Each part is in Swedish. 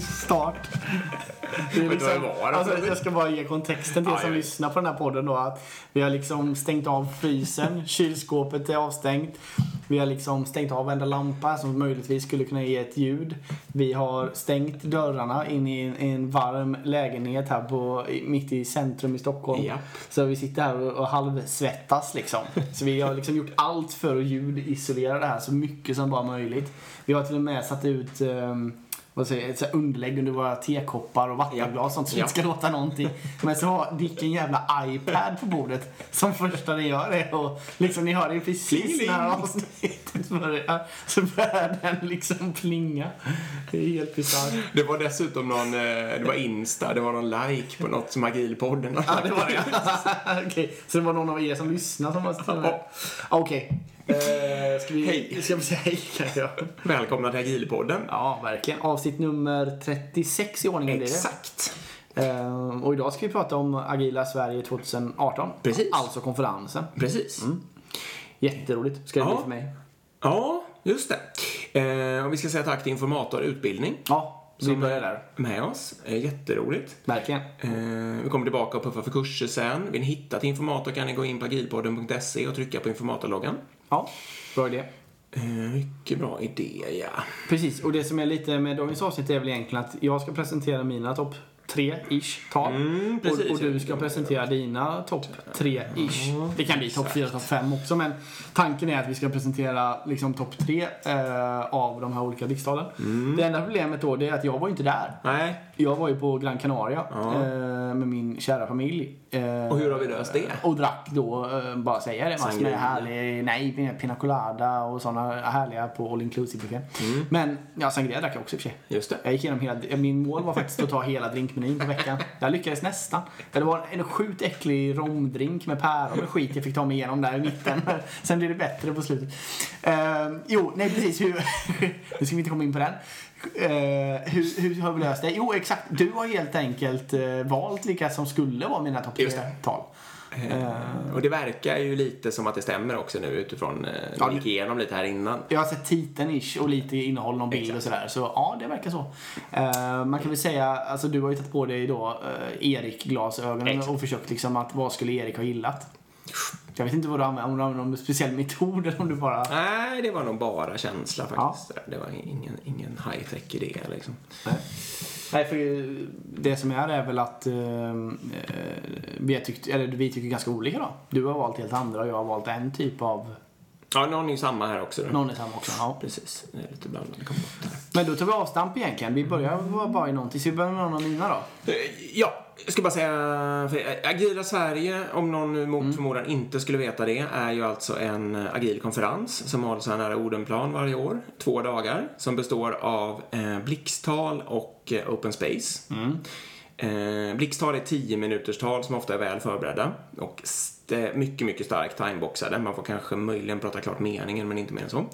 fantastisk start. Det är då? alltså, jag ska bara ge kontexten till er Ja, som lyssnar på den här podden då. Att vi har liksom stängt av frysen, kylskåpet är avstängt. Vi har liksom stängt av varenda lampa som möjligtvis skulle kunna ge ett ljud. Vi har stängt dörrarna in i en, en varm lägenhet här på, mitt i centrum i Stockholm. Japp. Så vi sitter här och, och halvsvettas liksom. Så vi har liksom gjort allt för att ljudisolera det här så mycket som bara möjligt. Vi har till och med satt ut um, vad säger, jag, så underlägg under våra tekoppar och vattenglas och sånt så det Ja. inte ska låta någonting. Men så har Dick en jävla iPad på bordet som första det gör är och liksom ni hör det precis Pling, när avsnittet börjar så börjar den liksom plinga. Det är helt bisarrt. Det var dessutom någon, eh, det var Insta, det var någon like på något som Agilpodden Ja, det var det. Okej, så det var någon av er som lyssnade som var. Okej. Eh, ska vi... Hej. Ska vi säga hej kanske? Ja. Välkomna till Agilpodden. ja, verkligen. Avsnitt nummer 36 i ordningen blir det. Exakt. Eh, och idag ska vi prata om Agila Sverige 2018. Precis. Alltså konferensen. Precis. Jätteroligt ska det Ja. bli för mig. Ja, just det. Eh, och vi ska säga tack till Informator Utbildning Ja, vi börjar där. med oss. Eh, jätteroligt. Verkligen. Eh, vi kommer tillbaka och puffar för kurser sen. Vill ni hitta till Informator kan ni gå in på agilpodden.se och trycka på Informatorloggan. Ja, bra idé. Eh, mycket bra idé, ja. Precis, och det som är lite med dagens avsnitt är väl egentligen att jag ska presentera mina topp tre ish tal. Mm, precis. och, och du ska presentera dina topp tre ish. Det kan bli topp fyra, topp fem också men tanken är att vi ska presentera liksom topp tre eh, av de här olika blixttalen. Mm. Det enda problemet då det är att jag var inte där. Nej, Jag var ju på Gran Canaria Ja. eh, med min kära familj. Eh, Och hur har vi löst det? Och drack då, eh, bara säga det, massor med härlig, nej, pina colada och sådana härliga på all inclusive buffén. Mm. Men, ja, sangria drack jag också i och för sig. just det. Jag gick igenom hela, min mål var faktiskt att ta hela drinkmenyn på veckan. Jag lyckades nästan. Det var en sjukt äcklig romdrink med päron och skit jag fick ta mig igenom där i mitten. Sen blev det bättre på slutet. Eh, jo, nej precis. Hur, nu ska vi inte komma in på den. Eh, hur, hur har vi löst det? Jo, exakt. Du har helt enkelt eh, valt vilka som skulle vara mina topp tre-tal. Eh, och det verkar ju lite som att det stämmer också nu utifrån, eh, Ja, vi gick igenom lite här innan. Jag har sett titeln ish och lite innehåll, någon bild Exakt. och sådär. Så ja, det verkar så. Eh, man kan väl säga, alltså du har ju tagit på dig då Erik-glasögonen och försökt liksom att vad skulle Erik ha gillat? Jag vet inte vad du använder, om du använder någon speciell metod eller om du bara... Nej, det var nog bara känsla faktiskt. Det var ingen, ingen high-tech idé liksom. Nej. Nej, för det som är är väl att ehm, eh, vi, tyckt, eller vi tycker ganska olika då. Du har valt helt andra och jag har valt en typ av... Ja, någon är samma här också. Då. Någon är samma också. Ja. Precis, det är lite blandad kompott här. Men då tar vi avstamp egentligen. Vi börjar bara- bara i någonting. Så vi börjar med någon av mina då. Eh, Ja, jag ska bara säga, för Agila Sverige, om någon nu Mm. mot förmodan inte skulle veta det, är ju alltså en agil konferens som hålls här nära Odenplan varje år, två dagar, som består av eh, blixttal och eh, open space. Mm. Eh, blixttal är 10 minuters tal som ofta är väl förberedda och mycket, mycket starkt timeboxade. Man får kanske möjligen prata klart meningen, men inte mer än så.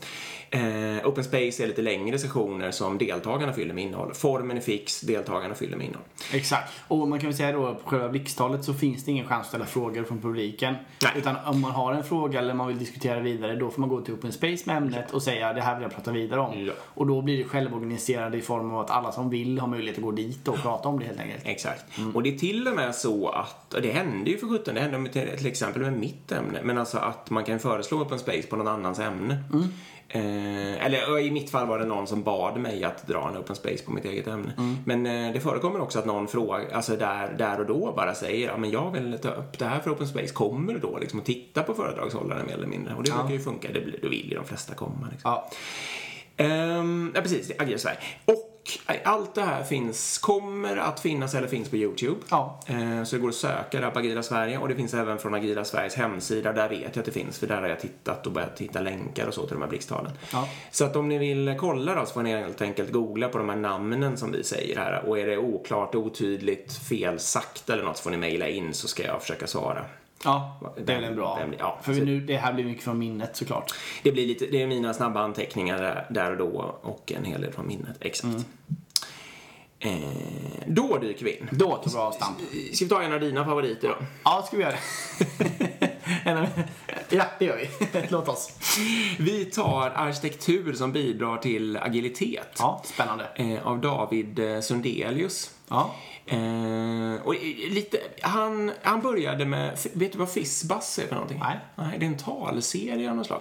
Eh, open space är lite längre sessioner som deltagarna fyller med innehåll. Formen är fix, deltagarna fyller med innehåll. Exakt. Och man kan väl säga då på själva blixttalet så finns det ingen chans att ställa frågor från publiken. Nej. Utan om man har en fråga eller man vill diskutera vidare då får man gå till Open Space med ämnet och säga det här vill jag prata vidare om. Ja. Och då blir det självorganiserade i form av att alla som vill har möjlighet att gå dit och prata om det helt enkelt. Exakt. Och det är till och med så att, och det hände ju för sjutton, det hände med till, till exempel med mitt ämne, men alltså att man kan föreslå open space på någon annans ämne. Eh, eller i mitt fall var det någon som bad mig att dra en open space på mitt eget ämne. Men eh, det förekommer också att någon frågar, alltså där, där och då bara säger, ja men jag vill ta upp det här för open space, kommer du då liksom att titta på föredragshållaren mer eller mindre? Och det Ja. verkar ju funka, det, då vill ju de flesta komma. Liksom. Ja. Ehm, ja, precis. det Agila Sverige. Och eh, allt det här finns, kommer att finnas eller finns på YouTube. Ja. Ehm, så det går att söka där på Agila Sverige och det finns även från Agila Sveriges hemsida. Där vet jag att det finns för där har jag tittat och börjat hitta länkar och så till de här blixttalen. Ja. Så att om ni vill kolla då så får ni helt enkelt googla på de här namnen som vi säger här. Och är det oklart, otydligt, fel sagt eller något så får ni mejla in så ska jag försöka svara. Ja, det är väl en bra. Vem- ja, För så- nu, det här blir mycket från minnet såklart. Det blir lite, det är mina snabba anteckningar där, där och då och en hel del från minnet. Exakt. Eh, då dyker vi in. Då tar vi avstamp. Ska vi ta en av dina favoriter då? Ja, ska vi göra det. Ja, det gör vi. Låt oss. Vi tar arkitektur som bidrar till agilitet. Ja, spännande. Eh, av David eh, Sundelius. Ja. Eh, och lite, han, han började med, vet du vad Fizzbuzz är för någonting? Nej. Nej, det är en talserie av något slag.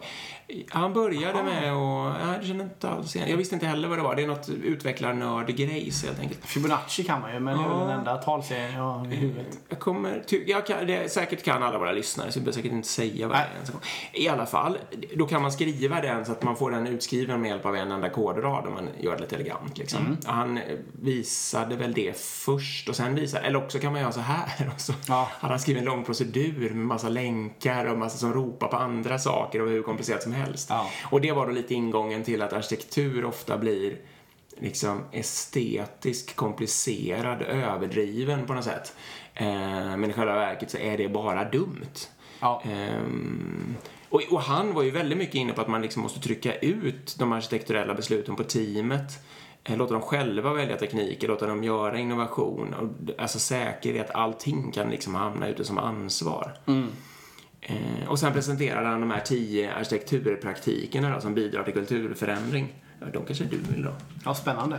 Han började med att, nej jag känner inte alls igen. Jag visste inte heller vad det var. Det är något utvecklarnörd-grejs helt enkelt. Fibonacci kan man ju, men det är väl den enda talserien jag har i huvudet. Jag kommer, jag kan, det, säkert kan alla våra lyssnare, så jag behöver säkert inte säga vad det är. I alla fall, då kan man skriva den så att man får den utskriven med hjälp av en enda kodrad om man gör det lite elegant. Liksom. Han eh, visade väl det först och sen visade, eller också kan man göra så här. Och så Ja. hade han skrivit en lång procedur med massa länkar och massa som ropar på andra saker och hur komplicerat som helst. Ja. Och det var då lite ingången till att arkitektur ofta blir liksom estetisk, komplicerad, överdriven på något sätt. Eh, men i själva verket så är det bara dumt. Ja. Ehm, och, och han var ju väldigt mycket inne på att man liksom måste trycka ut de arkitekturella besluten på teamet. Eh, Låta dem själva välja tekniker, låta dem göra innovation. Och, alltså säkerhet, allting kan liksom hamna ute som ansvar. Eh, och sen presenterade han de här tio arkitekturpraktikerna då, som bidrar till kulturförändring. Ja, de kanske du vill då? Ja, spännande.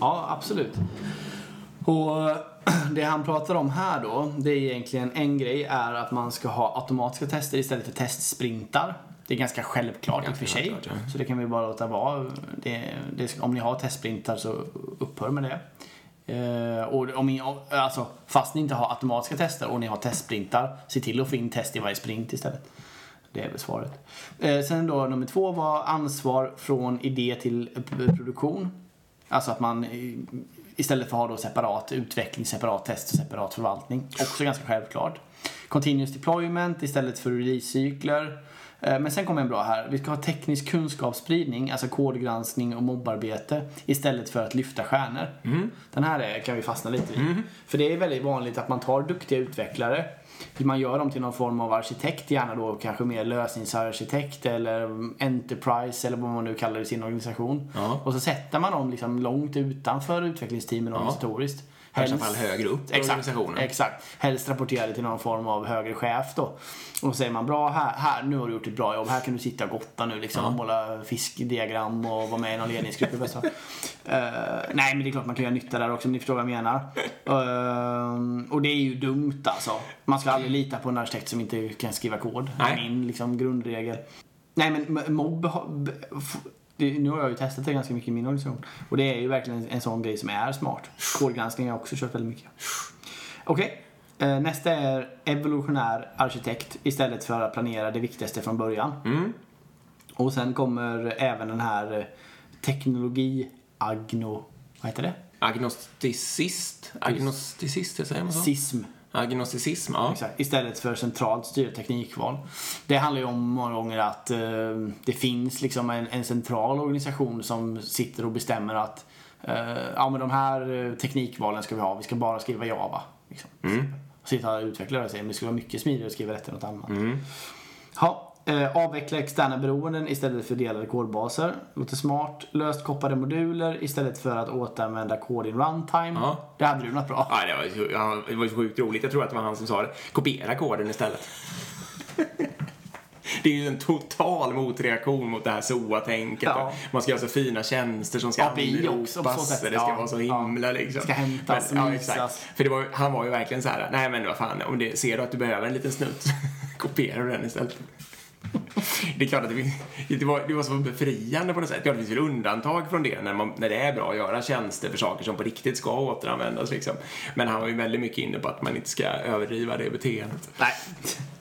Ja, absolut. Och det han pratar om här då, det är egentligen en grej är att man ska ha automatiska tester istället för testsprintar. Det är ganska självklart i och för sig. ja. Så det kan vi bara låta vara. Det, det, om ni har testsprintar så upphör med det. Eh, och om ni, alltså, fast ni inte har automatiska tester och ni har testsprintar, se till att få in test i varje sprint istället. Det är väl svaret. Eh, sen då nummer två var ansvar från idé till produktion. Alltså att man eh, istället för att ha då separat utveckling, separat test och separat förvaltning. Också ganska självklart. Continuous deployment istället för releasecykler. Eh, Men sen kommer en bra här. Vi ska ha teknisk kunskapsspridning, alltså kodgranskning och mobbarbete istället för att lyfta stjärnor. Den här är, kan vi fastna lite vid. För det är väldigt vanligt att man tar duktiga utvecklare man gör dem till någon form av arkitekt, gärna då kanske mer lösningsarkitekt eller enterprise eller vad man nu kallar det i sin organisation. Ja. Och så sätter man dem liksom långt utanför utvecklingsteamen organisatoriskt. I värsta fall högre upp i Exakt, organisationen. exakt. Helst rapporterade till någon form av högre chef då. Och säger man bra här, här, nu har du gjort ett bra jobb. Här kan du sitta och gotta nu liksom och måla fiskdiagram och vara med i någon ledningsgrupp i bästa fall. Eh, Nej men det är klart man kan göra nytta där också om ni förstår vad jag menar. Eh, och det är ju dumt alltså. Man ska aldrig lita på en arkitekt som inte kan skriva kod. Det är min liksom, grundregel. Nej men mobb det, nu har jag ju testat det ganska mycket i min organisation. Och det är ju verkligen en sån grej som är smart. Kodgranskning har jag också kört väldigt mycket. Okej. Eh, nästa är evolutionär arkitekt istället för att planera det viktigaste från början. Mm. Och sen kommer även den här eh, teknologi agno... Vad heter det? Agnosticist? Agnosticist, säger man så? Sism. Agnosticism, ja. Exakt. Istället för centralt styrt teknikval. Det handlar ju om många gånger att eh, det finns liksom en, en central organisation som sitter och bestämmer att eh, ja men de här eh, teknikvalen ska vi ha, vi ska bara skriva Java. Liksom. Mm. Sitta och utvecklare och säga men det skulle vara mycket smidigare att skriva detta än något annat. Mm. Ja, eh, avveckla externa beroenden istället för delade kodbaser. Låter smart. Löst kopplade moduler istället för att återanvända kod in runtime. Ja. Det hade du något bra. Ja, det var, ju- ja, det var ju sjukt roligt. Jag tror att det var han som sa det. Kopiera koden istället. Det är ju en total motreaktion mot det här SOA-tänket. Ja. Man ska göra så fina tjänster som ska API anropas. Det ska Ja, vara så ja. himla liksom. Ska hämtas, men, ja, exakt. För det var, han var ju verkligen så här, nej men vad fan, om det, ser du att du behöver en liten snutt, kopierar du den istället. Det är klart att det, var, det var så befriande på något sätt. Ja, det finns väl undantag från det när, man, när det är bra att göra tjänster för saker som på riktigt ska återanvändas. Liksom. Men han var ju väldigt mycket inne på att man inte ska överdriva det beteendet. Nej,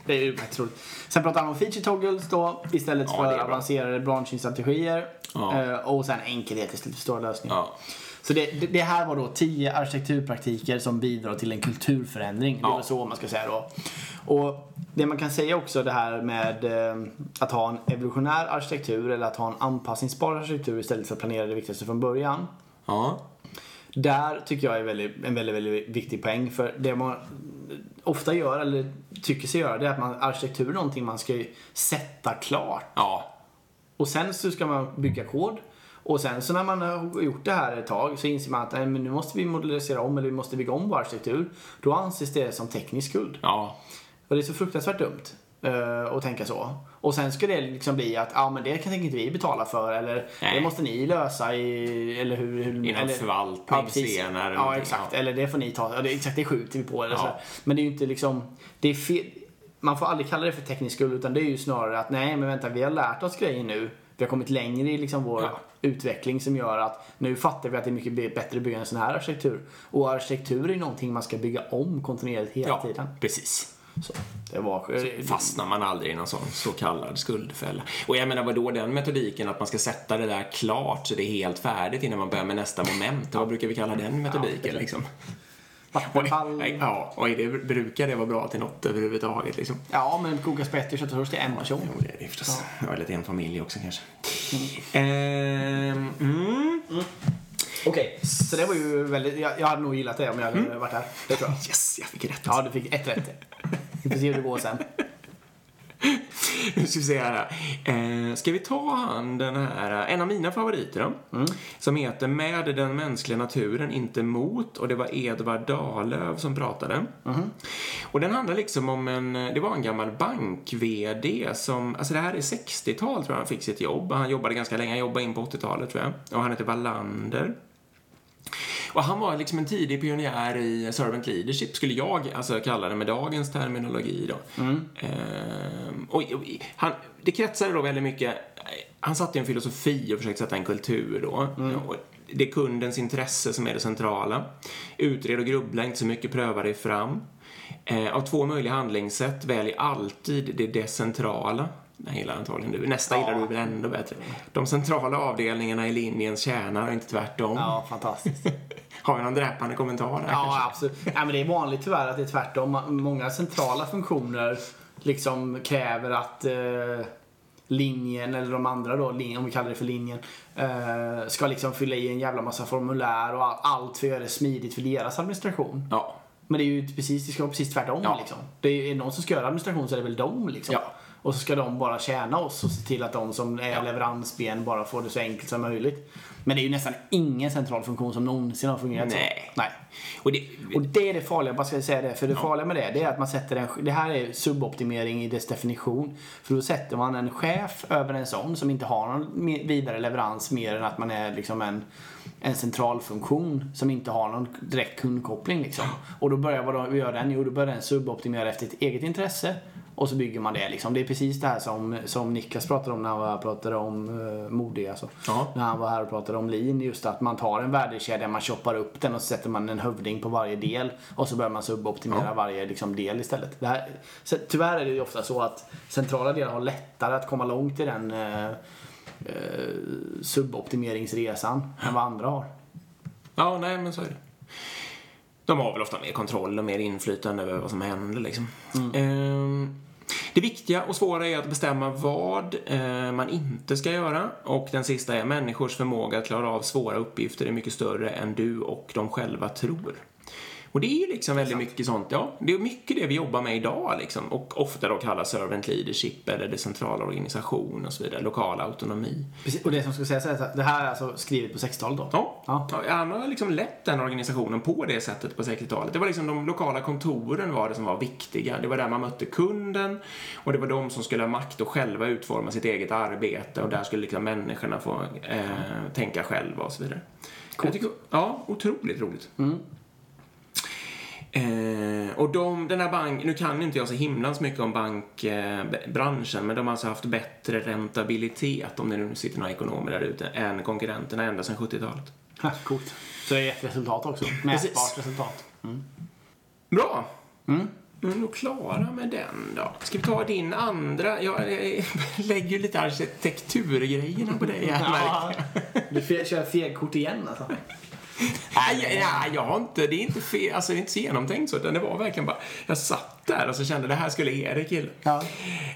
det är ju faktiskt roligt. Sen pratar han om feature toggles då istället Ja, för avancerade bransching-strategier. Ja. Eh, och sen enkelhet istället för stora lösningar. Ja. Så det, det, här var då tio arkitekturpraktiker som bidrar till en kulturförändring. Det Ja. väl så man ska säga då. Och det man kan säga också det här med eh, att ha en evolutionär arkitektur eller att ha en anpassningsbar arkitektur istället för att planera det viktigaste från början. Ja. Där tycker jag är väldigt, en väldigt, väldigt viktig poäng. För det man ofta gör, eller tycker sig göra, det är att man, arkitektur är någonting man ska sätta klart. Ja. Och sen så ska man bygga kod. Och sen så när man har gjort det här ett tag så inser man att nej, men nu måste vi modellisera om eller vi måste bygga om vår arkitektur. Då anses det som teknisk skuld. Ja. Och det är så fruktansvärt dumt. eh, och tänka så. Och sen ska det liksom bli att, ja men det kan inte vi betala för eller Nej. det måste ni lösa i, eller hur... hur I någon eller, förvaltning ja, senare eller Ja exakt, eller det får ni ta, ja, det, exakt det skjuter vi på eller Ja. så. Men det är ju inte liksom, det är fel, man får aldrig kalla det för teknisk skuld utan det är ju snarare att nej men vänta vi har lärt oss grejer nu. Vi har kommit längre i liksom vår Ja. utveckling som gör att nu fattar vi att det är mycket bättre att bygga en sån här arkitektur. Och arkitektur är någonting man ska bygga om kontinuerligt hela Ja, tiden. precis. Så, det var... Fastnar man aldrig i någon sån så kallad skuldfälla. Och jag menar vadå den metodiken att man ska sätta det där klart så det är helt färdigt innan man börjar med nästa moment. Vad brukar vi kalla den metodiken liksom? Vattenfall... Ja, och är det, brukar det vara bra till något överhuvudtaget liksom? Ja, men koka spagetti och köttfärssås till en person. Jo, det är det förstås. Ja. Eller till en familj också kanske. Ehm, mm. Okej, så det var ju väldigt... Jag, jag hade nog gillat det om jag hade varit här. Det tror jag. Yes, jag fick rätt. Ja, du fick ett rätt. Vi får se hur det går sen. Nu ska vi se här. Eh, ska vi ta han den här, en av mina favoriter då? Som heter Med den mänskliga naturen, inte mot. Och det var Edvard Dahlöf som pratade. Och den handlar liksom om en, det var en gammal bank-VD som, alltså det här är 60-tal tror jag han fick sitt jobb. Han jobbade ganska länge, han jobbade in på 80-talet tror jag. Och han heter Wallander. Och han var liksom en tidig pionjär i servant leadership, skulle jag alltså kalla det med dagens terminologi då. Ehm, och, och, han, det kretsade då väldigt mycket, han satte en filosofi och försökte sätta en kultur då. Och det är kundens intresse som är det centrala. Utred och grubbla inte så mycket, pröva dig fram. Eh, av två möjliga handlingssätt, välj alltid det decentrala. Den gillar antagligen du. Nästa Ja. gillar du väl ändå bättre. De centrala avdelningarna i linjens kärna och inte tvärtom. Ja, fantastiskt. Har vi någon dräpande kommentar där Ja, kanske? absolut. Ja, men det är vanligt tyvärr att det är tvärtom. Många centrala funktioner liksom kräver att eh, linjen, eller de andra då, om vi kallar det för linjen, eh, ska liksom fylla i en jävla massa formulär och all- allt för att göra det smidigt för deras administration. Ja. Men det är ju precis, det ska vara precis tvärtom Ja. liksom. Det är, är någon som ska göra administration så är det väl de liksom. Ja. Och så ska de bara tjäna oss och se till att de som är Ja. leveransben bara får det så enkelt som möjligt. Men det är ju nästan ingen central funktion som någonsin har fungerat Nej. så. Nej. Och det, Och det är det farliga, bara ska jag säga det. För det farliga med det, det är att man sätter en, det här är suboptimering i dess definition. För då sätter man en chef över en sån som inte har någon vidare leverans mer än att man är liksom en, en centralfunktion som inte har någon direkt kundkoppling liksom. Och då börjar vad gör den? Jo, då börjar den suboptimera efter ett eget intresse. Och så bygger man det liksom. Det är precis det här som, som Niklas pratade om när han pratade om uh, Modig alltså. Ja. När han var här och pratade om lean. Just att man tar en värdekedja, man choppar upp den och så sätter man en hövding på varje del. Och så börjar man suboptimera Ja. varje liksom, del istället. Det här, så, tyvärr är det ju ofta så att centrala delar har lättare att komma långt i den eh, eh, suboptimeringsresan än vad andra har. ja, nej men så är det. De har väl ofta mer kontroll och mer inflytande över vad som händer liksom. Ehm, det viktiga och svåra är att bestämma vad eh, man inte ska göra. Och den sista är människors förmåga att klara av svåra uppgifter är mycket större än du och de själva tror. Och det är liksom väldigt mycket sånt, ja, det är mycket det vi jobbar med idag liksom. Och ofta då kallas servant leadership eller decentral organisation och så vidare, lokal autonomi. Precis, och det som ska sägas är att det här är alltså skrivet på 60-talet då? Ja, Ja. ja. han har liksom lett den organisationen på det sättet på 60-talet. Det var liksom de lokala kontoren var det som var viktiga. Det var där man mötte kunden och det var de som skulle ha makt att själva utforma sitt eget arbete och där skulle liksom människorna få eh, tänka själva och så vidare. Jag tycker, ja, otroligt roligt. Eh, och de, den här banken, nu kan inte jag så himlans mycket om bankbranschen, men de har alltså haft bättre rentabilitet, om det nu sitter några ekonomer där ute, än konkurrenterna ända sedan 70-talet. Ha, Coolt. Så det är ett resultat också. Mätbart resultat. Bra! Nu är nog klara med den då. Ska vi ta din andra? Jag eh, lägger ju lite arkitekturgrejerna på dig här jag. Du kör fegkort igen alltså? Nej, nej, jag har inte, det är inte fel, alltså det är inte så genomtänkt så, utan det var verkligen bara, jag satt där och så kände det här skulle Erik gilla. Ja.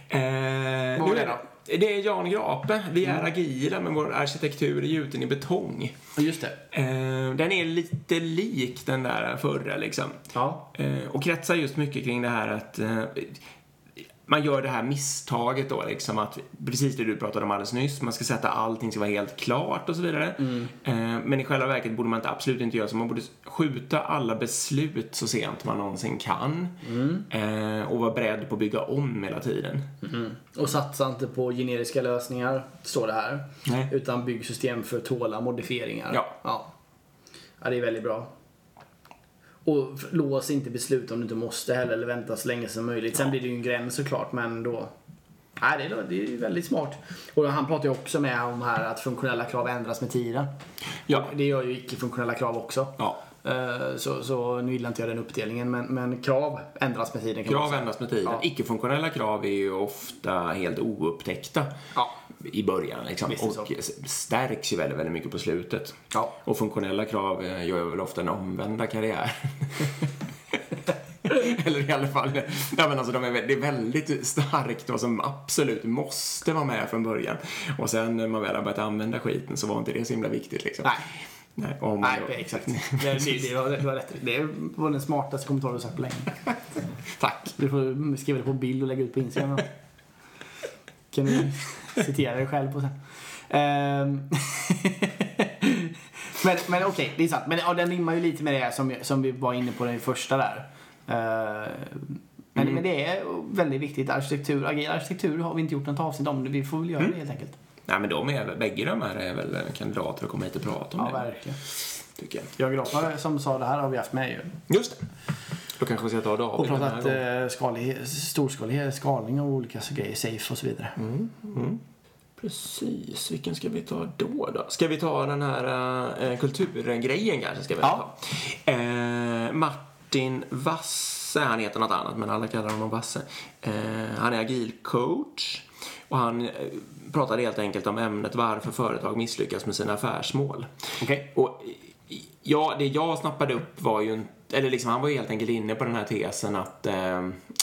Eh, Vad var det då? Det är Jan Grape. Vi är agila, men vår arkitektur är gjuten i betong. Just det. Eh, den är lite lik den där förra, liksom. Ja. Eh, och kretsar just mycket kring det här att eh, man gör det här misstaget då, liksom att precis det du pratade om alldeles nyss, man ska sätta allting ska vara helt klart och så vidare. Eh, men i själva verket borde man inte, absolut inte göra så. Man borde skjuta alla beslut så sent man någonsin kan. Eh, och vara beredd på att bygga om hela tiden. Och satsa inte på generiska lösningar, står det här. Nej. Utan bygg system för att tåla modifieringar. Ja. ja. Ja, det är väldigt bra. Och lås inte beslut om du inte måste heller, eller vänta så länge som möjligt. Sen blir det ju en gräns såklart, men då... Nej, det är, det är väldigt smart. Och han pratar ju också med om här att funktionella krav ändras med tiden. Ja. Det gör ju icke-funktionella krav också. Ja. Eh, Så, så nu gillar inte jag den uppdelningen, men, men krav ändras med tiden Krav ändras med tiden. Ja. Icke-funktionella krav är ju ofta helt oupptäckta Ja. I början liksom. Och stärks ju väldigt, väldigt mycket på slutet. Ja. Och funktionella krav eh, gör väl ofta en omvända karriär. Eller i alla fall, ja men alltså de är, det är väldigt starkt vad som absolut måste vara med från början. Och sen när man väl har börjat använda skiten så var inte det så himla viktigt liksom. Nej. Nej, om Nej, då- exakt. Det, det, det, var, det var rätt. Det var den smartaste kommentaren du sagt på länge. Tack. Du får skriva det på bild och lägga ut på Instagram. Kan du citera dig själv på sen. Ehm. men men okej, det är sant. Men ja, den rimmar ju lite med det som, som vi var inne på den första där. Ehm, men, men det är väldigt viktigt. Arkitektur, agil arkitektur har vi inte gjort något avsnitt om. Vi får väl göra det helt enkelt. Nej men de är väl, bägge de här är väl kandidater att komma hit och prata om Ja, det. verkligen. Tycker jag. Jörgen som sa det här har vi haft med ju. Just det. Då kanske vi ska ta David Och pratat eh, skalig, storskalig skalning av olika grejer, safe och så vidare. Precis, vilken ska vi ta då? då? Ska vi ta den här äh, kulturgrejen kanske? Ska vi Ja. ta? Eh, Martin Wasse, han heter något annat men alla kallar honom Wasse. Eh, han är agilcoach och han pratade helt enkelt om ämnet varför företag misslyckas med sina affärsmål. Okej. Och ja, det jag snappade upp var ju inte eller liksom, han var ju helt enkelt inne på den här tesen att eh,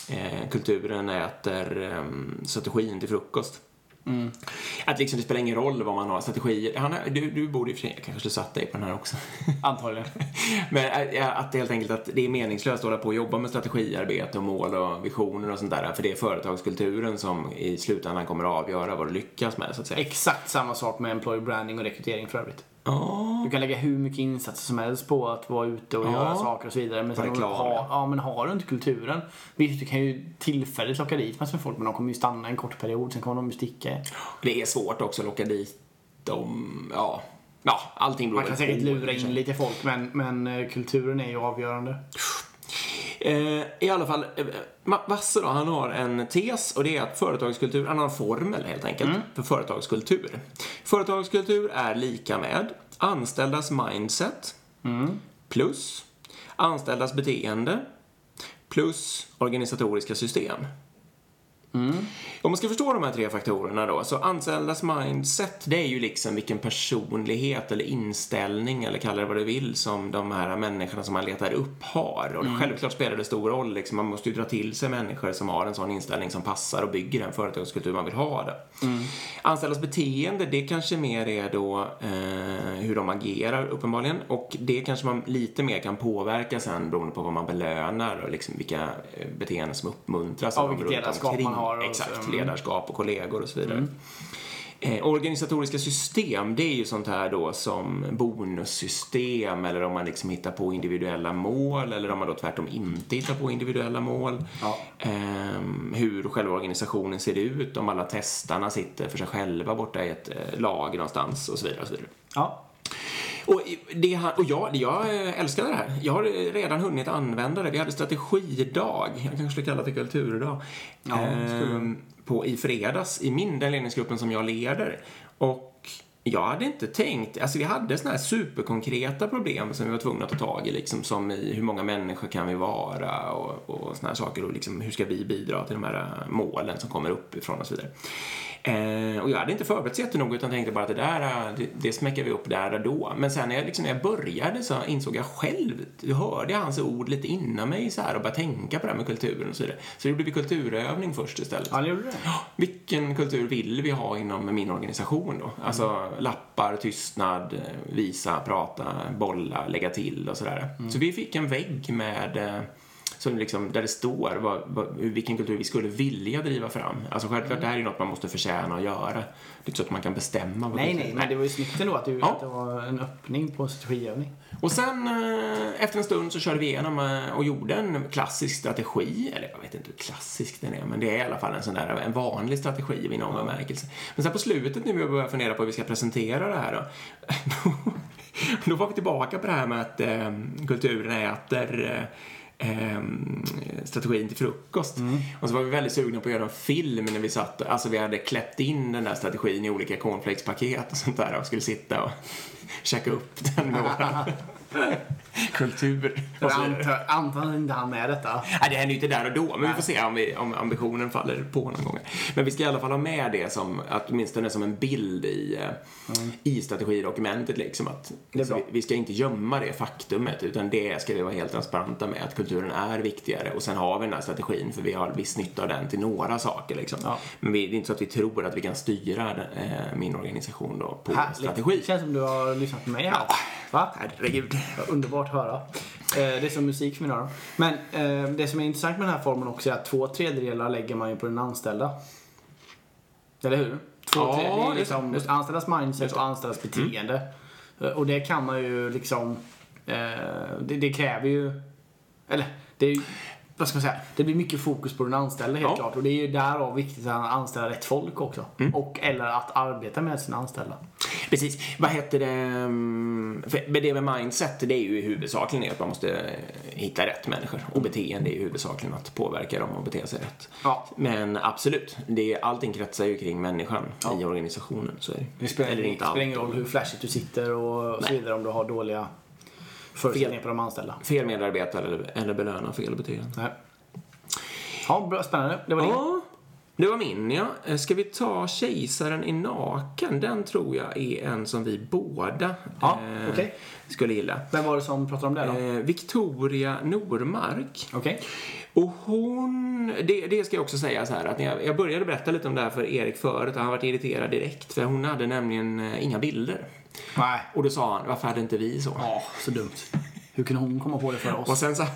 eh, kulturen äter eh, strategin till frukost. Att liksom det spelar ingen roll vad man har strategier. Han, du, du borde i och för sig, kanske satt dig på den här också. Antagligen. Men äh, att det helt enkelt att det är meningslöst att hålla på och jobba med strategiarbete och mål och visioner och sånt där. För det är företagskulturen som i slutändan kommer att avgöra vad du lyckas med så att säga. Exakt samma sak med employer branding och rekrytering för övrigt. Ja, Du kan lägga hur mycket insatser som helst på att vara ute och Ja. göra saker och så vidare. Men, sen har, ja. men har du inte kulturen, visst du kan ju tillfälligt locka dit massor med folk men de kommer ju stanna en kort period, sen kommer de ju sticka. det är svårt också att locka dit dem. Ja, ja allting beror Man kan säkert lura in lite folk men, men eh, kulturen är ju avgörande. Eh, I alla fall, eh, Vasse då, han har en tes och det är att företagskultur, han har en formel helt enkelt för företagskultur. Företagskultur är lika med anställdas mindset plus anställdas beteende plus organisatoriska system. Om man ska förstå de här tre faktorerna då, så anställdas mindset, det är ju liksom vilken personlighet eller inställning eller kalla det vad du vill som de här människorna som man letar upp har. Och självklart spelar det stor roll, liksom, man måste ju dra till sig människor som har en sån inställning som passar och bygger den företagskultur man vill ha. Det. Anställdas beteende, det kanske mer är då eh, hur de agerar uppenbarligen och det kanske man lite mer kan påverka sen beroende på vad man belönar och liksom vilka eh, beteenden som uppmuntras. Ja, av vilket ledarskap man har och Exakt, så, mm. ledarskap och kollegor och så vidare. Eh, organisatoriska system, det är ju sånt här då som bonussystem eller om man liksom hittar på individuella mål eller om man då tvärtom inte hittar på individuella mål. Ja. Ehm, hur själva organisationen ser ut, om alla testarna sitter för sig själva borta i ett eh, lag någonstans och så vidare. Och så vidare. Ja. Och, det, och jag, jag eh, älskar det här. Jag har redan hunnit använda det. Vi hade strategidag, jag kanske skulle kalla det kulturdag, Ja, ehm, på, i fredags i min, den ledningsgruppen som jag leder. Och jag hade inte tänkt, alltså vi hade såna här superkonkreta problem som vi var tvungna att ta tag i, liksom som i hur många människor kan vi vara och, och såna här saker och liksom hur ska vi bidra till de här eh, målen som kommer uppifrån och så vidare. Eh, och jag hade inte förberett så jättenoga utan tänkte bara att det där, eh, det, det smäcker vi upp där och då. Men sen när jag, liksom, när jag började så insåg jag själv, jag hörde hans ord lite innan mig så här och började tänka på det här med kulturen och så vidare. Så det blev kulturövning först istället. Ja, ni gjorde det? Vilken kultur vill vi ha inom min organisation då? Alltså lappar, tystnad, visa, prata, bolla, lägga till och sådär. Så vi fick en vägg med eh, som liksom, där det står vad, vad, vilken kultur vi skulle vilja driva fram. Alltså självklart, Mm. det här är ju något man måste förtjäna att göra. Det är inte så att man kan bestämma. vad Nej, kultur- nej, men det var ju snyggt ändå att, du, Ja. att det var en öppning på strategiövning. Och sen eh, efter en stund så körde vi igenom eh, och gjorde en klassisk strategi. Eller jag vet inte hur klassisk den är, men det är i alla fall en sån där en vanlig strategi i någon bemärkelse. Men sen på slutet när vi började fundera på hur vi ska presentera det här då. då var vi tillbaka på det här med att eh, kulturen äter eh, eh, strategin till frukost. Och så var vi väldigt sugna på att göra en film när vi satt, alltså vi hade kläppt in den där strategin i olika cornflakespaket och sånt där och skulle sitta och käka upp den med kultur. Jag Och så vidare. antar, antar inte han med detta. Nej, det händer ju inte där och då, men vi får se om, vi, om ambitionen faller på någon gång. Men vi ska i alla fall ha med det som, att åtminstone som en bild i, eh, i strategidokumentet. Liksom, att, bra. vi, vi ska inte gömma det faktumet, utan det ska vi vara helt transparenta med, att kulturen är viktigare. Och sen har vi den här strategin, för vi har viss nytta av den till några saker. Liksom. Ja. Men vi, det är inte så att vi tror att vi kan styra eh, min organisation då på Härligt. strategi. Det känns som du har lyssnat på mig här. Va? Herregud. Underbart att höra. Eh, det är som musik för mina öron. Men eh, det som är intressant med den här formen också är att två tredjedelar lägger man ju på den anställda. Eller hur? Två Ja, tredjedelar, det är liksom just anställdas mindset och anställdas beteende. Eh, Och det kan man ju liksom... Det, det kräver ju... Eller, det är ju... Vad ska man säga? Det blir mycket fokus på den anställda helt Ja. klart. Och det är ju därav viktigt att anställa rätt folk också. Och, eller att arbeta med sina anställda. Precis. Vad heter det? mm, För med det med mindset, det är ju huvudsakligen att man måste eh, hitta rätt människor. Och beteende är ju huvudsakligen att påverka dem och bete sig rätt. Ja. Men absolut, det, är- allting kretsar ju kring människan i organisationen. Så är det. Det spelar, Eller det inte spelar ingen roll hur flashigt du sitter och så Nej. vidare om du har dåliga förutsättningar på de anställda. Fel medarbetare eller, eller belöna fel beteende. Nej. Ja, bra, spännande. Det var din. Ja, det var min ja. Eh, Ska vi ta Kejsaren i naken? Den tror jag är en som vi båda Ja, eh, okej. skulle gilla. Vem var det som pratade om det då? Eh, Victoria Normark. Okej. Och hon, det, det ska jag också säga så här att jag, jag började berätta lite om det här för Erik förut och han varit irriterad direkt för hon hade nämligen eh, inga bilder. Nej. Och då sa han, varför hade inte vi så? Ja, så dumt. Hur kunde hon komma på det för Och oss? sen så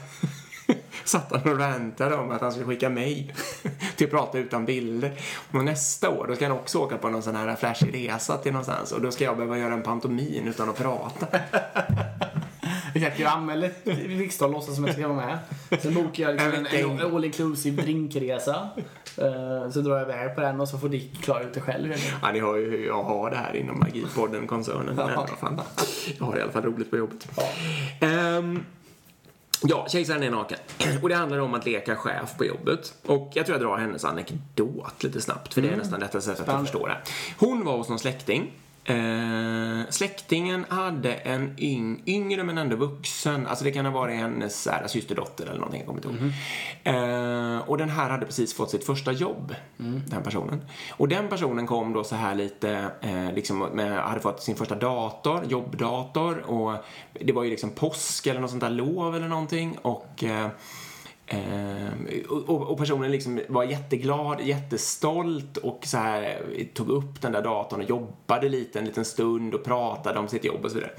satt han och rantade om att han skulle skicka mig till Prata utan bilder. Och nästa år, då ska han också åka på någon sån här flashig resa till någonstans och då ska jag behöva göra en pantomin utan att prata. Exakt, jag till riksdagen och låtsas som jag ska vara med. Sen bokar jag liksom en, En all inclusive drinkresa. Eh, Så drar jag iväg på den och så får Dick klara ut det själv. Ja, ni hör ju hur jag har det här inom Magipodden-koncernen. Fan, jag har i alla fall roligt på jobbet. Ehm, ja, Kejsaren är naken. Och det handlar om att leka chef på jobbet. Och jag tror jag drar hennes anekdot lite snabbt, för det är nästan detta sättet att förstå det. Hon var hos någon släkting. Eh, släktingen hade en yng, yngre men ändå vuxen, alltså det kan ha varit hennes här, systerdotter eller någonting, jag kommer inte ihåg. Eh, och den här hade precis fått sitt första jobb, den personen. Och den personen kom då så här lite, eh, liksom med, hade fått sin första dator, jobbdator och det var ju liksom påsk eller något sånt där lov eller någonting och eh, Ehm, och, och personen liksom var jätteglad, jättestolt och så här tog upp den där datorn och jobbade lite en liten stund och pratade om sitt jobb och så vidare.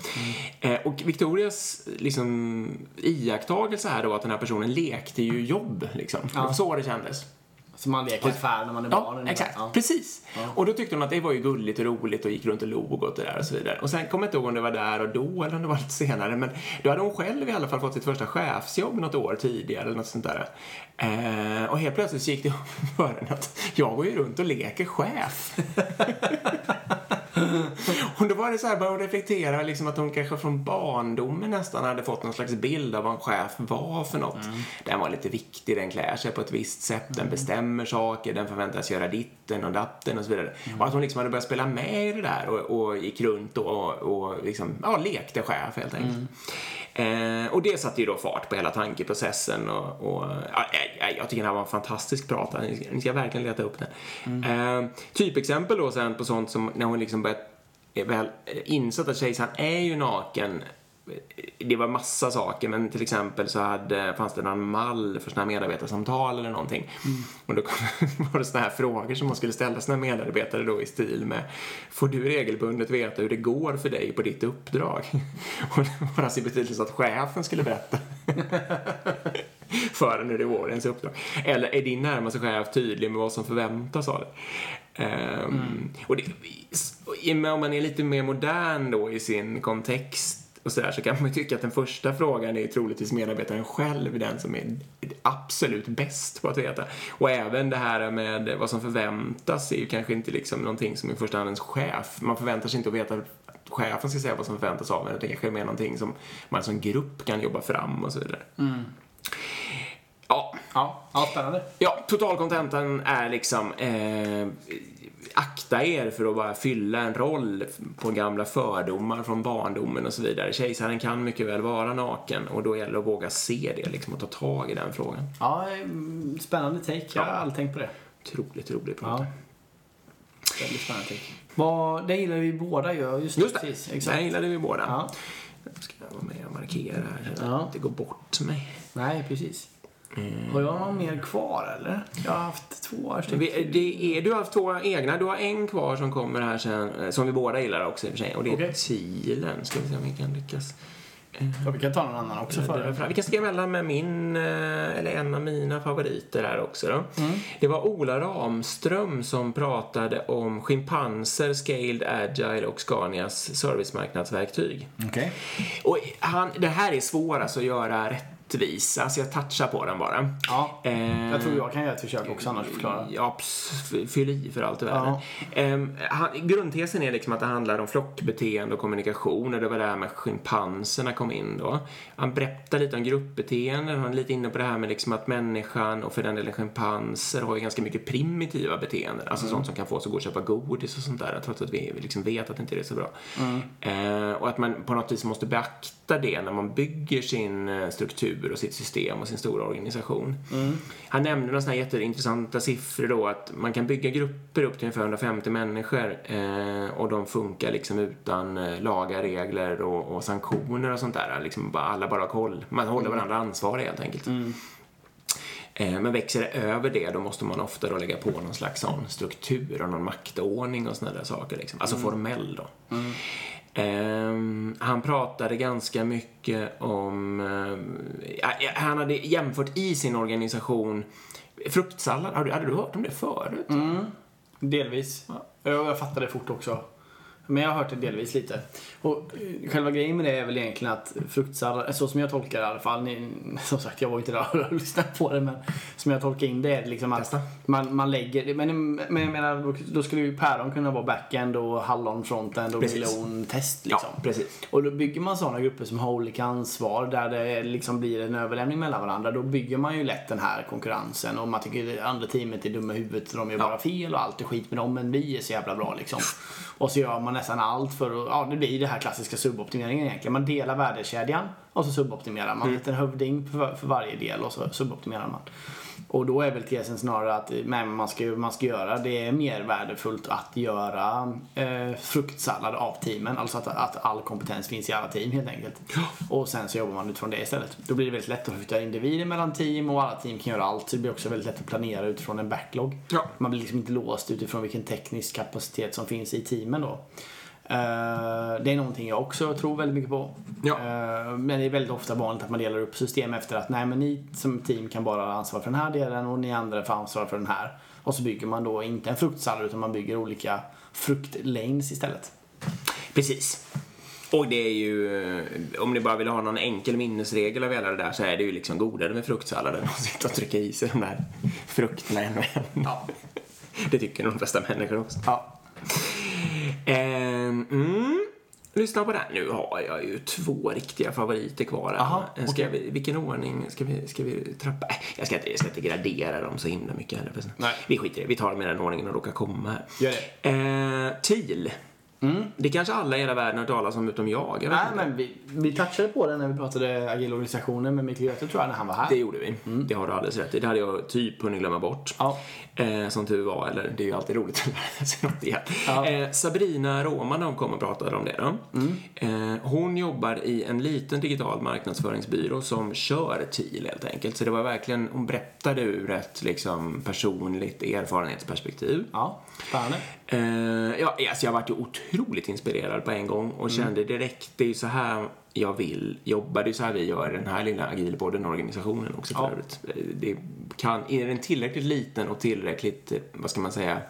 Eh, och Victorias liksom iakttagelse här då att den här personen lekte ju jobb liksom. Var så det kändes. Som man leker affär när man är barn. Ja, ungefär. exakt. Ja. Precis. Och då tyckte hon att det var ju gulligt och roligt och gick runt och log och det där och så vidare. Och sen kommer jag inte ihåg om det var där och då eller om det var lite senare. Men då hade hon själv i alla fall fått sitt första chefsjobb något år tidigare eller något sånt där. Eh, och helt plötsligt så gick det upp för henne att jag går ju runt och leker chef. och då var det så här, började reflektera liksom att hon kanske från barndomen nästan hade fått någon slags bild av vad en chef var för något. Den var lite viktig, den klär sig på ett visst sätt, den bestämmer saker, den förväntas göra ditten och datten och så vidare. Och att hon liksom hade börjat spela med i det där och, och gick runt och, och liksom, ja, lekte chef helt enkelt. Eh, och det satte ju då fart på hela tankeprocessen och, och ja, jag, jag tycker den här var en fantastisk prata. Ni ska, ni ska verkligen leta upp den. Eh, typexempel då sen på sånt som när hon liksom börjat är väl insett att kejsaren är ju naken. Det var massa saker, men till exempel så hade, fanns det någon mall för såna här medarbetarsamtal eller någonting. Och då kom, var det såna här frågor som man skulle ställa sina medarbetare då i stil med Får du regelbundet veta hur det går för dig på ditt uppdrag? Och det var alltså i betydelse att chefen skulle berätta. förrän nu det är vårens uppdrag. Eller är din närmaste chef tydlig med vad som förväntas av dig? Um, och det, om man är lite mer modern då i sin kontext och sådär så kan man ju tycka att den första frågan är troligtvis medarbetaren själv den som är absolut bäst på att veta. Och även det här med vad som förväntas är ju kanske inte liksom någonting som i första hand ens chef, man förväntar sig inte att veta att chefen ska säga vad som förväntas av en, det kanske är mer någonting som man som grupp kan jobba fram och så vidare. Mm. Ja. Ja, ja spännande. Ja, totalkontentan är liksom eh, akta er för att bara fylla en roll på gamla fördomar från barndomen och så vidare. Kejsaren kan mycket väl vara naken och då gäller det att våga se det liksom och ta tag i den frågan. Ja, spännande take. Jag har aldrig tänkt på det. Otroligt rolig punkt. Ja. Väldigt spännande take. Vad, det gillar vi båda ju. Just, Just det, precis. det Exakt. gillade vi båda. Ja. Nu ska jag vara med och markera här så att Ja. det inte går bort mig. Nej, precis. Mm. Har jag någon mer kvar eller? Jag har haft två stycken. Det är, du har haft två egna. Du har en kvar som kommer här sen, eh, som vi båda gillar också i och för sig. Och det är Okej. Thielen. Ska vi se om vi kan lyckas. Ja, vi kan ta någon annan också Det för är fram. Vi kan stiga emellan med min, eh, eller en av mina favoriter här också då. Mm. Det var Ola Ramström som pratade om schimpanser, Scaled Agile och Scanias servicemarknadsverktyg. Okej. Och han, det här är svårt alltså att göra rättvisa, så jag touchar på den bara. Ja. Eh, Jag tror jag kan göra ett försök också annars förklara. Ja, fyll i för allt i världen. Ehm, han, grundtesen är liksom att det handlar om flockbeteende och kommunikation och det var där med schimpanserna kom in då. Han berättar lite om gruppbeteenden, han är lite inne på det här med liksom att människan och för den delen schimpanser har ju ganska mycket primitiva beteenden. Alltså sånt som kan få oss att gå och köpa godis och sånt där trots att vi liksom vet att inte det är så bra. Eh, och att man på något vis måste beakta det när man bygger sin eh, struktur och sitt system och sin stora organisation. Han nämnde några sådana jätteintressanta siffror då att man kan bygga grupper upp till ungefär 150 människor eh, och de funkar liksom utan eh, lagar, regler och, och sanktioner och sånt där. Liksom bara, alla bara har koll. Man håller varandra ansvariga helt enkelt. Eh, Men växer det över det då måste man ofta då lägga på någon slags sån struktur och någon maktordning och såna där saker. Liksom. Alltså formell då. Ehm, han pratade ganska mycket om... ja, han hade jämfört i sin organisation fruktsallad. Hade, hade du hört om det förut? Delvis. Ja, jag fattade fort också. Men jag har hört det delvis lite. Och eh, själva grejen med det är väl egentligen att fruktsallad, så som jag tolkar det i alla fall, ni, som sagt jag var inte där och lyssnade på det men som jag tolkar in det är liksom att Testa. man, man lägger, men, men jag menar då, då skulle ju päron kunna vara backend och hallon frontend och melon test liksom. Ja, precis. Och då bygger man sådana grupper som har olika ansvar där det liksom blir en överlämning mellan varandra. Då bygger man ju lätt den här konkurrensen och man tycker det andra teamet är dumma i huvudet och de gör Ja. bara fel och allt är skit med dem men vi är så jävla bra liksom. Och så gör man nästan allt för att, ja det blir det här klassiska suboptimeringen egentligen. Man delar värdekedjan och så suboptimerar man. Mm. en hövding för, för varje del och så suboptimerar man. Och då är väl tesen snarare att nej, man, ska, man ska göra, det är mer värdefullt att göra eh, fruktsallad av teamen. Alltså att, att all kompetens finns i alla team helt enkelt. Och sen så jobbar man utifrån det istället. Då blir det väldigt lätt att flytta individer mellan team och alla team kan göra allt. Så det blir också väldigt lätt att planera utifrån en backlog. Ja. Man blir liksom inte låst utifrån vilken teknisk kapacitet som finns i teamen då. Eh, det är någonting jag också tror väldigt mycket på. Ja. Eh, men det är väldigt ofta vanligt att man delar upp system efter att nej men ni som team kan bara ha ansvar för den här delen och ni andra får ansvar för den här. Och så bygger man då inte en fruktsallad utan man bygger olika fruktlanes istället. Precis. Och det är ju, eh, om ni bara vill ha någon enkel minnesregel av hela det där så är det ju liksom godare med fruktsalladen att sitta och trycka i sig de där frukterna och en. Ja. Det tycker nog de flesta människor också. ja. Ehm, mm. Lyssna på det här. Nu har jag ju två riktiga favoriter kvar. Aha, Eh, ska okej. vi, vilken ordning ska vi, ska vi trappa? Äh, jag, ska inte, jag ska inte gradera dem så himla mycket heller. Nej. Vi skiter i det. Vi tar dem i den ordningen de råkar komma här. Gör det. Eh, TIL. Det kanske alla i hela världen har hört talas om utom jag. jag Nej men vi, vi touchade på det när vi pratade agila organisationer med Mikael Göte tror jag när han var här. Det gjorde vi. Det har du alldeles rätt i. Det hade jag typ hunnit glömma bort. Ja. Eh, som tur var, eller det är ju alltid roligt att lära sig något igen. Ja. Eh, Sabrina Roman de kom och pratade om det då. Eh, hon jobbar i en liten digital marknadsföringsbyrå som kör TIL helt enkelt. Så det var verkligen, hon berättade ur ett liksom personligt erfarenhetsperspektiv. Ja, spännande. Eh, jag, alltså jag varit ju otroligt inspirerad på en gång och kände direkt, det är ju så här jag vill jobba. Det är så här vi gör den här lilla agilpodden-organisationen också Ja. övrigt. Det kan, är den tillräckligt liten och tillräckligt, eh, vad ska man säga,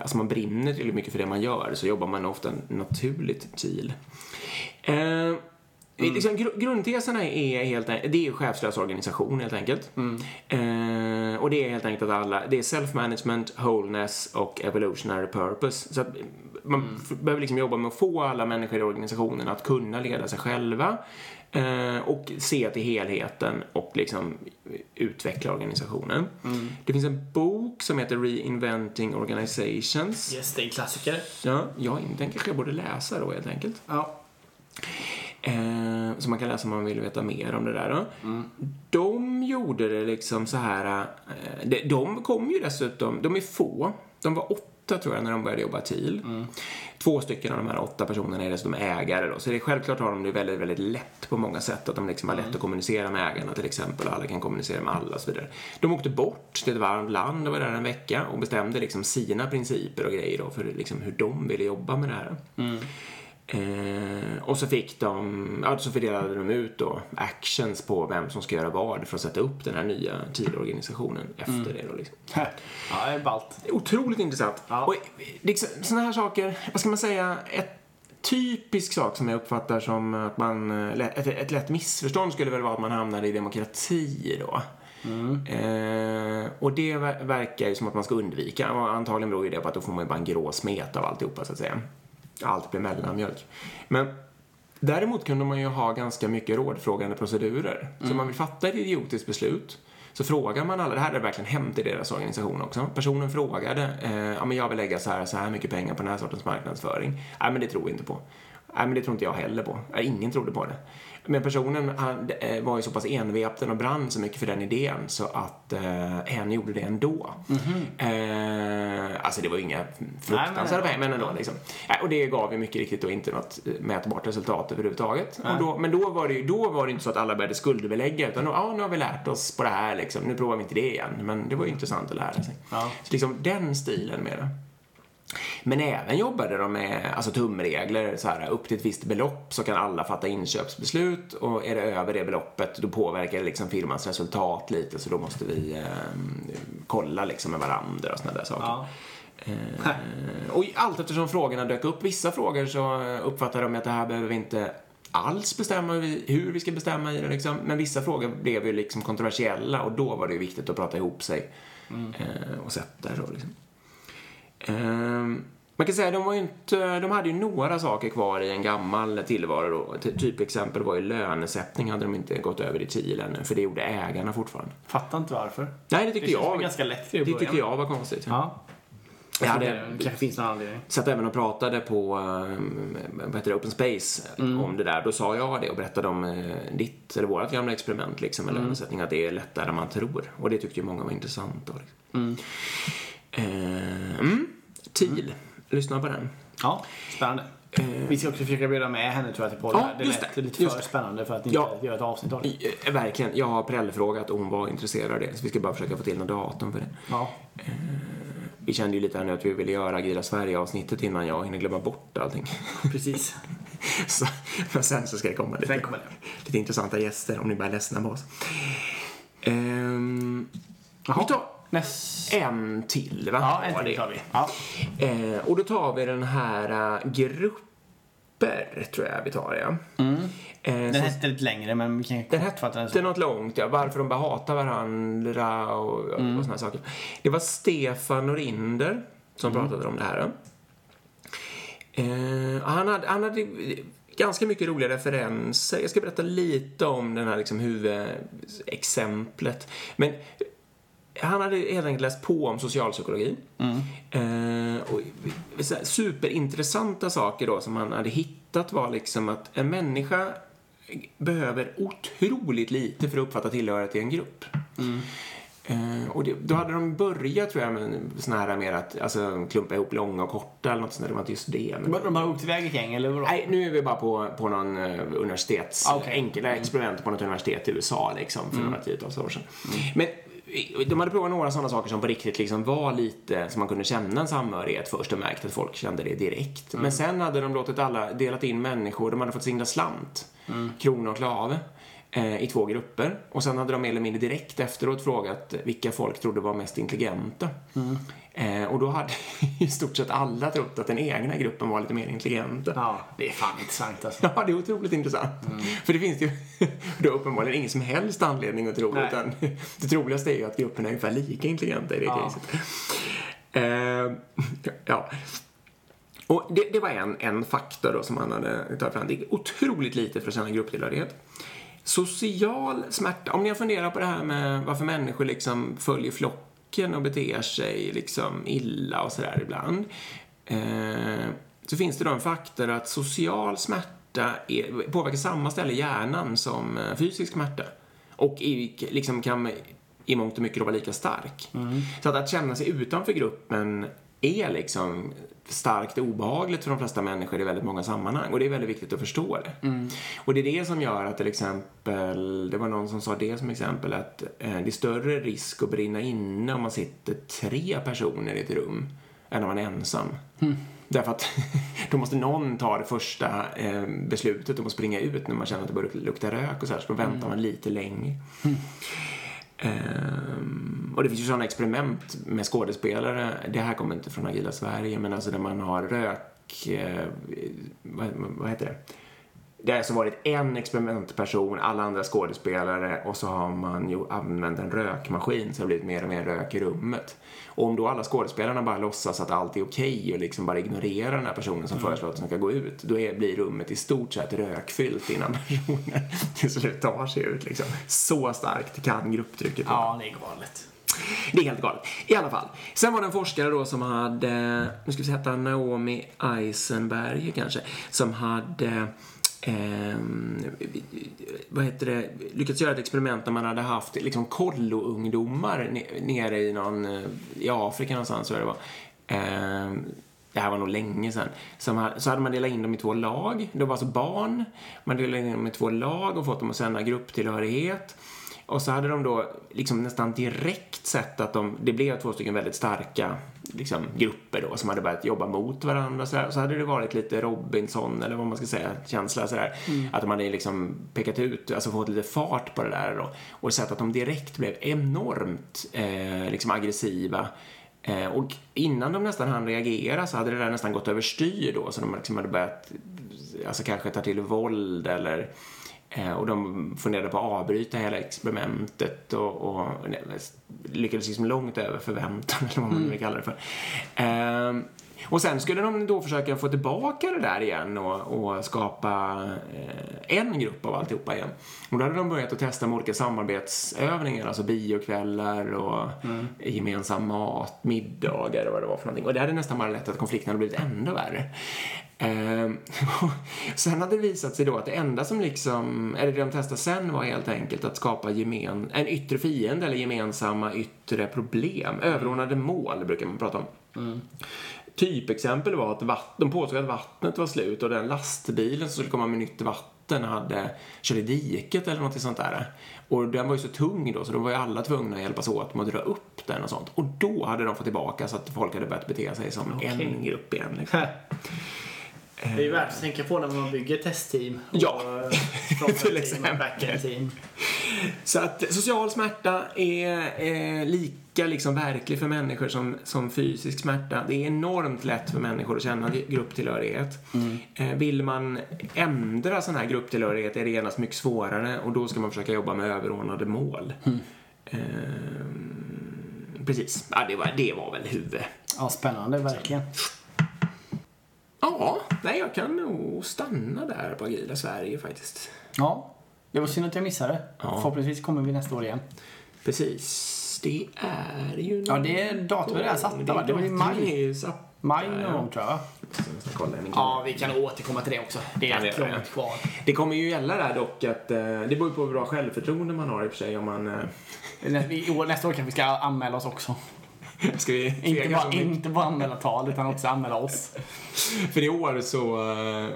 alltså man brinner tillräckligt mycket för det man gör så jobbar man ofta naturligt agil. Eh, liksom, gru- grundteserna är helt enkelt, det är chefslös organisation helt enkelt. Eh, och det är helt enkelt att alla, det är self-management, wholeness och evolutionary purpose. Så att man f- behöver liksom jobba med att få alla människor i organisationen att kunna leda sig själva eh, och se till helheten och liksom utveckla organisationen. Det finns en bok som heter Reinventing Organizations. Yes, det är en klassiker. Ja, jag, den kanske jag borde läsa då helt enkelt. Ja. Eh, som man kan läsa om man vill veta mer om det där. Då. De gjorde det liksom så här. Eh, de, de kom ju dessutom, de är få. De var åtta tror jag när de började jobba TIL. Två stycken av de här åtta personerna är dessutom ägare då. Så det är självklart har de det väldigt, väldigt lätt på många sätt. Att de liksom har lätt att kommunicera med ägarna till exempel. Alla kan kommunicera med alla och så vidare. De åkte bort till ett varmt land och var där en vecka och bestämde liksom sina principer och grejer då för liksom hur de ville jobba med det här. Eh, och så fick de, ja, så fördelade de ut då actions på vem som ska göra vad för att sätta upp den här nya TIL-organisationen efter det då liksom. ja, det är ballt. Otroligt intressant. Ja. Och liksom, sådana här saker, vad ska man säga, ett typisk sak som jag uppfattar som att man, eh, ett, ett lätt missförstånd skulle väl vara att man hamnar i demokrati då. Eh, och det ver- verkar ju som att man ska undvika och antagligen beror ju det på att då får man ju bara en grå smet av alltihopa så att säga. Allt blir mellanmjölk. Men däremot kunde man ju ha ganska mycket rådfrågande procedurer. Så om man vill fatta ett idiotiskt beslut så frågar man alla, det här hade verkligen hänt i deras organisation också. Personen frågade, eh, ja men jag vill lägga så här, så här mycket pengar på den här sortens marknadsföring. Nej men det tror vi inte på. Nej men det tror inte jag heller på. Nej, ingen trodde på det. Men personen han, eh, var ju så pass envepen och brann så mycket för den idén så att eh, hen gjorde det ändå. Eh, alltså det var ju inga fruktansvärda pengar, men ändå liksom. Eh, och det gav ju mycket riktigt då inte något mätbart resultat överhuvudtaget. Då, men då var, det ju, då var det inte så att alla började skuldbelägga utan då, ja, nu har vi lärt oss på det här liksom. Nu provar vi inte det igen. Men det var ju intressant att lära sig. Ja. Så liksom den stilen med det. Men även jobbade de med alltså tumregler, så här, upp till ett visst belopp så kan alla fatta inköpsbeslut och är det över det beloppet då påverkar det liksom firmans resultat lite så då måste vi eh, kolla liksom med varandra och sådana där saker. Ja. Eh, och allt eftersom frågorna dök upp, vissa frågor så uppfattade de att det här behöver vi inte alls bestämma hur vi, hur vi ska bestämma i det liksom. Men vissa frågor blev ju liksom kontroversiella och då var det ju viktigt att prata ihop sig eh, och sätta det då liksom. Ehm, man kan säga de var inte, de hade ju några saker kvar i en gammal tillvaro då. Ty- Typexempel var ju lönesättning hade de inte gått över i TIL ännu, för det gjorde ägarna fortfarande. Fattar inte varför. Nej, det tyckte Det känns jag. en ganska lätt grej det att tyckte jag var konstigt. Ja. Jag hade- Det kanske finns någon anledning. satt även och pratade på um, vad heter det, Open Space om det där. Då sa jag det och berättade om eh, ditt, eller vårt gamla experiment liksom, med lönesättning, att det är lättare än man tror. Och det tyckte ju många var intressant. Då, liksom. Eh, mm. TIL, lyssna på den. Ja, spännande. Vi ska också försöka bjuda med henne tror jag till podden. Ja, det lät det, lite just för det. spännande för att inte Ja. göra ett avsnitt av det. Eh, Verkligen. Jag har prällfrågat och hon var intresserad av det. Så vi ska bara försöka få till något datum för det. Ja. Vi kände ju lite här nu att vi ville göra Agila Sverige-avsnittet innan jag hinner glömma bort allting. Precis. så, men sen så ska det komma lite, kommer det. lite intressanta gäster om ni bara är ledsna på oss. Ehm, Jaha. vi tar Näst... en till, va? Ja, en till tar vi. Ja. Eh, och då tar vi den här uh, grupper, tror jag vi tar, ja. Eh, Den som- hette lite längre men vi kan Den kortfatta den hette så. något långt, ja. Varför de bara hatar varandra och, och Mm. såna saker. Det var Stefan Norinder som Mm. pratade om det här. Eh, han, hade, han hade ganska mycket roliga referenser. Jag ska berätta lite om den här liksom huvudexemplet. Men han hade helt enkelt läst på om socialpsykologi. Eh, och superintressanta saker då som han hade hittat var liksom att en människa behöver otroligt lite för att uppfatta tillhörighet till en grupp. Eh, och det, då hade de börjat tror jag med såna här mer att alltså, klumpa ihop långa och korta eller något sånt där. Det var inte just det. Men... De har åkt iväg ett gäng eller vadå? Nej, nu är vi bara på, på någon uh, universitets... Ah, okej. Enkla experiment på något universitet i USA liksom, för några tiotals år sedan. Men de hade provat några sådana saker som på riktigt liksom var lite, som man kunde känna en samhörighet först och märkt att folk kände det direkt. Men sen hade de låtit alla, delat in människor, de hade fått singla slant, krona och klave eh, i två grupper. Och sen hade de mer eller mindre direkt efteråt frågat vilka folk trodde var mest intelligenta. Eh, och då hade i stort sett alla trott att den egna gruppen var lite mer intelligenta. Ja, det är fan intressant alltså. Ja, det är otroligt intressant. För det finns ju då uppenbarligen ingen som helst anledning att tro, Nej. utan det troligaste är ju att grupperna är ungefär lika intelligenta i det Ja. caset. Eh, ja. Och det, det var en, en faktor då som han hade tagit fram. Det är otroligt lite för att känna grupptillhörighet. Social smärta. Om ni har funderat på det här med varför människor liksom följer flocken och beter sig liksom illa och sådär ibland. Eh, så finns det då en faktor att social smärta är, påverkar samma ställe i hjärnan som eh, fysisk smärta. Och i, liksom kan i mångt och mycket då vara lika stark. Så att, att känna sig utanför gruppen är liksom starkt obehagligt för de flesta människor i väldigt många sammanhang. Och det är väldigt viktigt att förstå det. Och det är det som gör att till exempel, det var någon som sa det som exempel, att eh, det är större risk att brinna inne om man sitter tre personer i ett rum än om man är ensam. Därför att då måste någon ta det första eh, beslutet om att springa ut när man känner att det börjar lukta rök och så här, så då väntar man lite längre. Um, och det finns ju sådana experiment med skådespelare. Det här kommer inte från Agila Sverige, men alltså där man har rök... Eh, vad, vad heter det? Det har alltså varit en experimentperson, alla andra skådespelare och så har man ju använt en rökmaskin så det har blivit mer och mer rök i rummet. Och om då alla skådespelarna bara låtsas att allt är okej och liksom bara ignorerar den här personen som föreslår att den ska gå ut, då är, blir rummet i stort sett rökfyllt innan personen till slut tar sig ut. Liksom. Så starkt kan grupptrycket vara. Ja, det är galet. Det är helt galet. I alla fall. Sen var det en forskare då som hade, nu ska vi se, heta Naomi Eisenberg kanske, som hade eh, vad heter det, lyckats göra ett experiment där man hade haft liksom kollo-ungdomar nere i någon, eh, i Afrika någonstans tror jag det var. Eh, det här var nog länge sedan. Så hade man delat in dem i två lag. De var alltså barn. Man delade in dem i två lag och fått dem att sända grupptillhörighet. Och så hade de då liksom nästan direkt sett att de, det blev två stycken väldigt starka liksom, grupper då som hade börjat jobba mot varandra. Så, så hade det varit lite Robinson eller vad man ska säga, känsla sådär. Att de hade liksom pekat ut, alltså fått lite fart på det där då. Och sett att de direkt blev enormt eh, liksom aggressiva. Eh, och innan de nästan hann reagera så hade det där nästan gått överstyr då. Så de liksom hade börjat, alltså kanske ta till våld eller och de funderade på att avbryta hela experimentet och, och lyckades liksom långt över förväntan, eller vad man vill kalla det för. Och sen skulle de då försöka få tillbaka det där igen och, och skapa eh, en grupp av alltihopa igen. Och då hade de börjat att testa med olika samarbetsövningar, alltså biokvällar och gemensam mat, middagar och vad det var för någonting. Och det hade nästan bara lett att konflikten hade blivit ännu värre. Ehm, sen hade det visat sig då att det enda som liksom, eller det de testade sen var helt enkelt att skapa gemen, en yttre fiende eller gemensamma yttre problem. Överordnade mål brukar man prata om. Typexempel var att vatt, de påstod att vattnet var slut och den lastbilen som skulle komma med nytt vatten hade kört i diket eller något sånt där. Och den var ju så tung då så då var ju alla tvungna att hjälpas åt med att dra upp den och sånt. Och då hade de fått tillbaka så att folk hade börjat bete sig som en grupp igen. Liksom. Det är ju värt att tänka på när man bygger testteam. och, Ja, till exempel. backend-team. Så att social smärta är eh, lika liksom verklig för människor som, som fysisk smärta. Det är enormt lätt för människor att känna grupptillhörighet. Eh, vill man ändra sån här grupptillhörighet är det genast mycket svårare och då ska man försöka jobba med överordnade mål. Eh, precis, ja, det, var, det var väl huvud. Ja, spännande, verkligen. Ja, nej jag kan nog stanna där på Agila Sverige faktiskt. Ja, det var synd att jag missade. Ja. Förhoppningsvis kommer vi nästa år igen. Precis, det är ju... Ja, det är datumet är satta, va? Det maj. Det är ju satt. Maj Ja, någon gång, tror jag. Kolla i Ja, vi kan återkomma till det också. Det är göra, långt kvar. Det kommer ju gälla där dock att eh, det beror ju på hur bra självförtroende man har i och för sig om man... Eh, i Nästa år kanske vi ska anmäla oss också. Ska vi Inte bara, inte bara anmäla tal, utan också anmäla oss. För i år så, eh,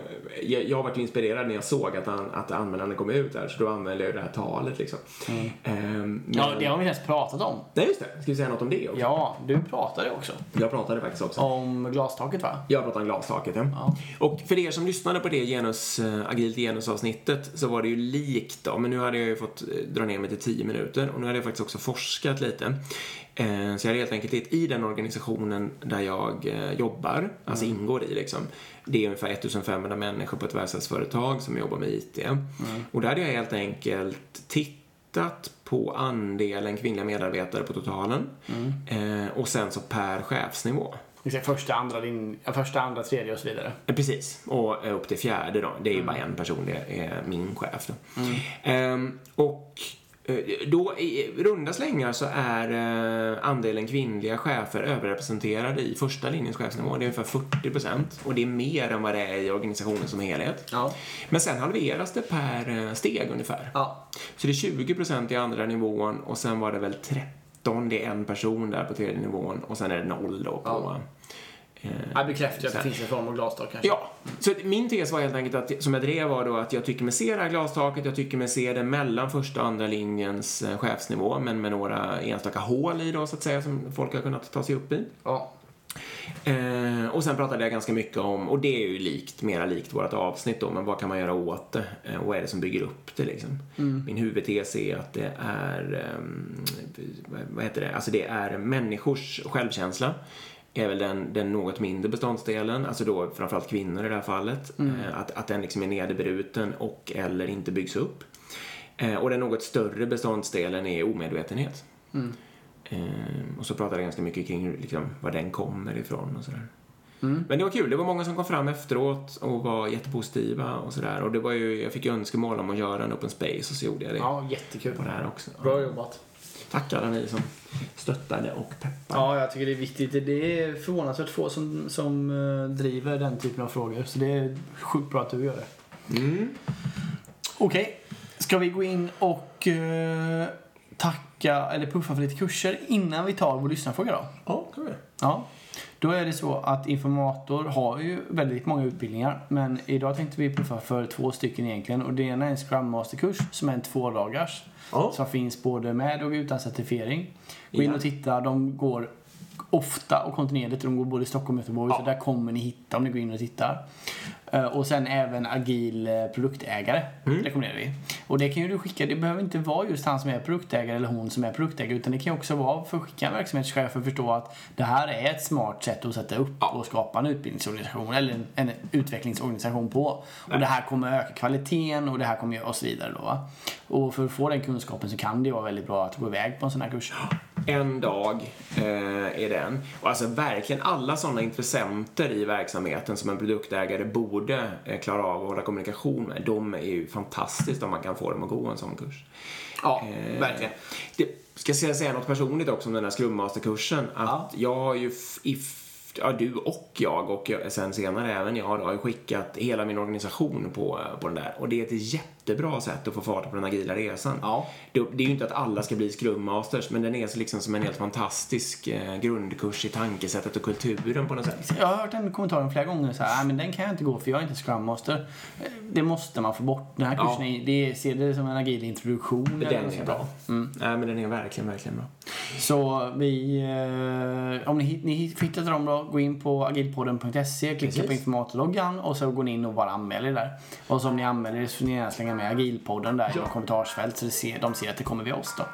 jag, jag varit inspirerad när jag såg att, an, att anmälaren kom ut där, så då anmälde jag det här talet liksom. Ehm, men, Mm. Ja, det har vi inte ens pratat om. Nej, just det. Ska vi säga något om det också? Ja, du pratade också. Jag pratade faktiskt också. Om glastaket va? Jag pratade om glastaket, ja. Ja. Och för er som lyssnade på det genus, äh, agilt genusavsnittet så var det ju likt då, men nu hade jag ju fått eh, dra ner mig till 10 minuter och nu hade jag faktiskt också forskat lite. Eh, så jag hade helt enkelt i- den organisationen där jag eh, jobbar, alltså ingår i liksom, det är ungefär 1500 människor på ett verkstadsföretag som jobbar med IT. Och där hade jag helt enkelt tittat på andelen kvinnliga medarbetare på totalen eh, och sen så per chefsnivå. Första, andra, din, första, andra, tredje och så vidare. Precis, och upp till fjärde då. Det är ju bara en person, det är min chef då. Ehm, och då i runda slängar så är eh, andelen kvinnliga chefer överrepresenterade i första linjens chefsnivå. Det är ungefär 40 procent och det är mer än vad det är i organisationen som helhet. Ja. Men sen halveras det per eh, steg ungefär. Ja. Så det är 20 procent i andra nivån och sen var det väl 13, det är en person där på tredje nivån och sen är det noll då på... Ja. Eh, Jag bekräftar att det finns en form av glastak kanske. Ja, så min tes var helt enkelt att, som jag drev var då att jag tycker mig se det här glastaket, jag tycker mig se det mellan första och andra linjens eh, chefsnivå, men med några enstaka hål i då så att säga som folk har kunnat ta sig upp i. Ja. Eh, och sen pratade jag ganska mycket om, och det är ju likt, mera likt vårt avsnitt då, men vad kan man göra åt det? Eh, och vad är det som bygger upp det liksom? Min huvudtes är att det är, vad- vad heter det, alltså det är människors självkänsla är väl den, den något mindre beståndsdelen, alltså då framförallt kvinnor i det här fallet, eh, att, att den liksom är nederbruten och eller inte byggs upp. Eh, och den något större beståndsdelen är omedvetenhet. Eh, och så pratade jag ganska mycket kring liksom, var den kommer ifrån och sådär. Men det var kul. Det var många som kom fram efteråt och var jättepositiva och sådär. Och det var ju, jag fick ju önskemål om att göra en open space och så gjorde jag det Ja, jättekul. på det här också. Bra jobbat. Tack alla ni som stöttade och peppade. Ja, jag tycker det är viktigt. Det är förvånansvärt få som, som eh, driver den typen av frågor. Så det är sjukt bra att du gör det. Mm. Okej, ska vi gå in och eh, tacka eller puffa för lite kurser innan vi tar vår lyssnarfråga då? Ja, kan vi. Ja. Då är det så att Informator har ju väldigt många utbildningar. Men idag tänkte vi puffa för två stycken egentligen. Och det ena är en Scrum Master-kurs som är en tvådagars. Ja. Som finns både med och utan certifiering. Gå in och titta. De går ofta och kontinuerligt. De går både i Stockholm och Göteborg. Ja. Så där kommer ni hitta om ni går in och tittar. Eh, Och sen även agil eh, produktägare Mm. rekommenderar vi. Och det kan ju du skicka. Det behöver inte vara just han som är produktägare eller hon som är produktägare. Utan det kan ju också vara för att skicka en verksamhetschef för att förstå att det här är ett smart sätt att sätta upp och skapa en utbildningsorganisation eller en, en utvecklingsorganisation på. Och det här kommer öka kvaliteten och det här kommer göra så vidare då. Va? Och för att få den kunskapen så kan det vara väldigt bra att gå iväg på en sån här kurs. En dag eh, är den. Och alltså verkligen alla sådana intressenter i verksamheten som en produktägare borde eh, klara av att hålla kommunikation med. De är ju fantastiskt om man kan få dem att gå en sån kurs. Ja, Eh, verkligen. Det, ska jag säga något personligt också om den här Scrum Master-kursen? Att jag har ju, f- i, f- ja du och jag och sen senare även jag har ju skickat hela min organisation på, på den där. Och det är ett jättebra sätt att få fart på den agila resan. Ja. Det, det är ju inte att alla ska bli Scrum Masters, men den är så liksom som en helt fantastisk eh, grundkurs i tankesättet och kulturen på något sätt. Jag har hört den kommentaren flera gånger så här, "Ah, men den kan jag inte gå för jag är inte Scrum Master. Eh, Det måste man få bort. Den här Ja. kursen, är, det ser det som en agil introduktion. Den är bra. där. Nej, men den är verkligen, verkligen bra. Så vi, eh, om ni, ni hittar dem då, gå in på agilpodden.se, klicka Precis. på informatorloggan och så går ni in och bara anmäler er där. Och så om ni anmäler er så får ni gärna slänga med agilpodden där i Ja. kommentarsfält så det ser, de ser att det kommer via oss då.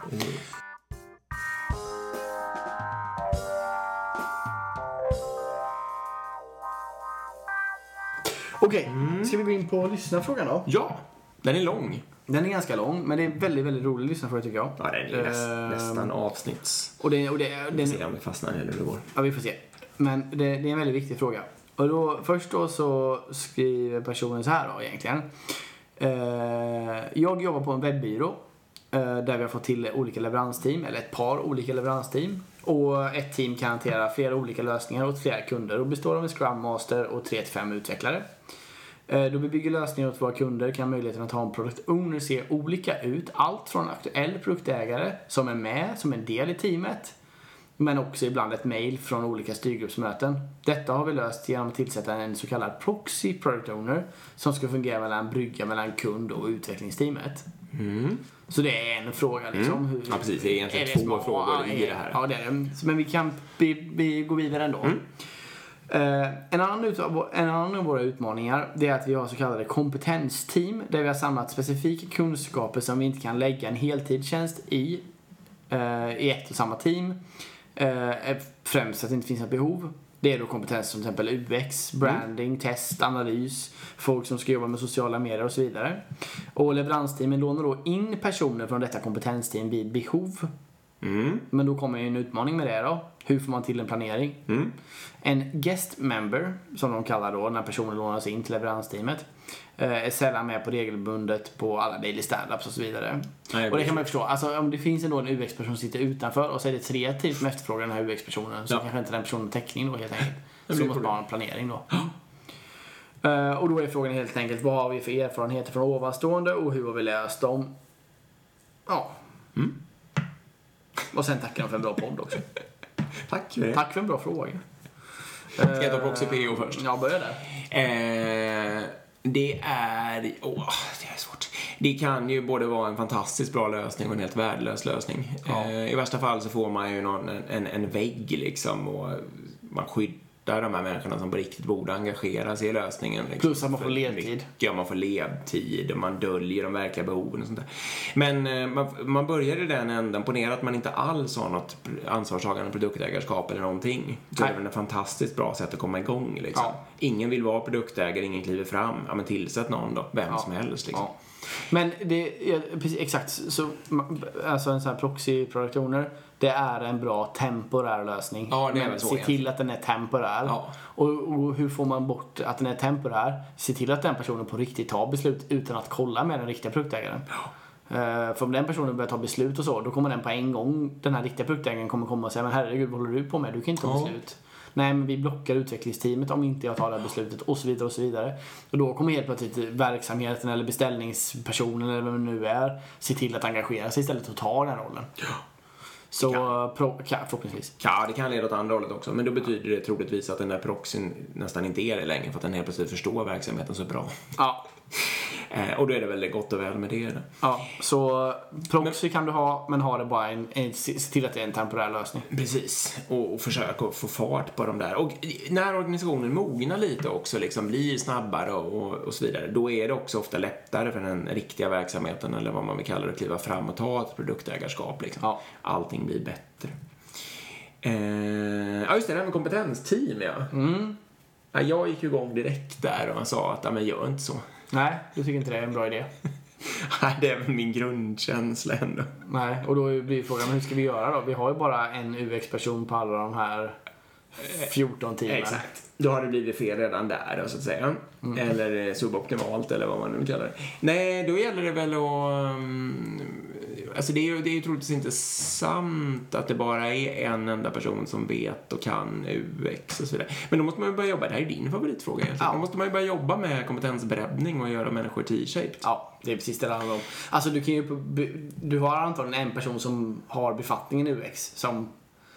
Okej, ska vi gå in på lyssnarfrågan då? Ja, den är lång. Den är ganska lång, men det är väldigt, väldigt rolig lyssnarfråga tycker jag. Ja, den är näst, Ehm, nästan avsnitts... Och det, och det, Vi den, ser om vi fastnar eller hur det går. Ja, vi får se. Men det, det är en väldigt viktig fråga. Och då, först då så skriver personen så här då egentligen. Eh, jag jobbar på en webbyrå eh, där vi har fått till olika leveransteam, eller ett par olika leveransteam. Och ett team kan hantera flera olika lösningar åt flera kunder och består av en Scrum Master och 3-5 utvecklare. Eh, då vi bygger lösningar åt våra kunder kan möjligheten att ha en product owner se olika ut. Allt från aktuell produktägare som är med som en del i teamet men också ibland ett mail från olika styrgruppsmöten. Detta har vi löst genom att tillsätta en så kallad proxy product owner som ska fungera mellan brygga mellan kund och utvecklingsteamet. Så det är en fråga liksom. Hur, Mm. Ja, precis. Det är egentligen två små- frågor i ja, det här. Ja, det är det. Men vi kan vi, vi går vidare ändå. Eh, en, annan ut, en annan av våra utmaningar det är att vi har så kallade kompetensteam där vi har samlat specifika kunskaper som vi inte kan lägga en heltidstjänst i, eh, i ett och samma team. Eh, främst att det inte finns ett behov. Det är då kompetens som till exempel UX, branding, test, analys, folk som ska jobba med sociala medier och så vidare. Och leveransteamen lånar då in personer från detta kompetensteam vid behov. Mm. Men då kommer ju en utmaning med det då. Hur får man till en planering? Mm. En guest member, som de kallar då när personen lånas in till leveransteamet, eh, är sällan med på regelbundet på alla daily standups och så vidare. Nej, och det kan man ju förstå. Alltså om det finns ändå en UX-person som sitter utanför och så är det tre team som efterfrågar den här UX-personen så Ja. kanske inte den personen har täckning då helt enkelt. Så måste man ha en planering då. Eh, och då är frågan helt enkelt vad har vi för erfarenheter från ovanstående och hur har vi löst dem? Ja. Mm. Och sen tackar de för en bra podd också. Tack. Tack för en bra fråga. Ska jag ta Proxy PO först? Ja, börja där. Eh, det är... Åh, det är svårt. Det kan ju både vara en fantastiskt bra lösning och en helt värdelös lösning. Ja. Eh, I värsta fall så får man ju någon, en, en vägg liksom och man skyddar de här människorna som på riktigt borde engagera sig i lösningen. Liksom. Plus att man får ledtid. och man får ledtid och man döljer de verkliga behoven och sånt där. Men eh, man, man börjar i den änden. Ponera att man inte alls har något ansvarstagande produktägarskap eller någonting. Då är det väl ett fantastiskt bra sätt att komma igång liksom. Ja. Ingen vill vara produktägare, ingen kliver fram. Ja, men tillsätt någon då, vem Ja. som helst liksom. Ja. Men det, ja, precis, exakt, så, alltså en sån här proxy product owner, det är en bra temporär lösning. Ja, Men se egentligen. till att den är temporär. Ja. Och, och hur får man bort att den är temporär? Se till att den personen på riktigt tar beslut utan att kolla med den riktiga produktägaren. Eh, för om den personen börjar ta beslut och så, då kommer den på en gång, den här riktiga produktägaren kommer komma och säga men herregud vad håller du på med? Du kan inte ta Ja. beslut. Nej, men vi blockar utvecklingsteamet om inte jag tar det här beslutet och så vidare och så vidare. Och då kommer helt plötsligt verksamheten eller beställningspersonen eller vem det nu är se till att engagera sig istället och ta den rollen. Så pro, ka, förhoppningsvis. Ja, det kan leda åt andra hållet också. Men då betyder det troligtvis att den där proxyn nästan inte är det längre för att den helt plötsligt förstår verksamheten så bra. Ja. Eh, och då är det väl gott och väl med det. då. ja. Så proxy kan du ha, men ha det bara en, en, se till att det är en temporär lösning. Precis, och, och försöka få fart på de där. Och när organisationen mognar lite också, liksom blir snabbare och, och, och så vidare, då är det också ofta lättare för den riktiga verksamheten, eller vad man vill kalla det, att kliva fram och ta ett produktägarskap. Liksom. Ja. Allting blir bättre. Eh, ja, just det, det här med kompetensteam, ja. Mm. ja. Jag gick ju igång direkt där och man sa att, ja, men gör inte så. Nej, du tycker inte det är en bra idé? Nej, det är min grundkänsla ändå. Nej, och då blir frågan hur ska vi göra då? Vi har ju bara en UX-person på alla de här 14 teamen. Exakt. Då har det blivit fel redan där, då, så att säga. Eller eh, suboptimalt, eller vad man nu kallar det. Nej, då gäller det väl att... Um, alltså det är ju det är ju troligtvis inte sant att det bara är en enda person som vet och kan UX och så vidare. Men då måste man ju börja jobba, det här är din favoritfråga egentligen. Ja. Då måste man ju börja jobba med kompetensbreddning och göra människor T-shaped. Ja, det är precis det det handlar om. Alltså du kan ju, du har antagligen en person som har befattningen UX som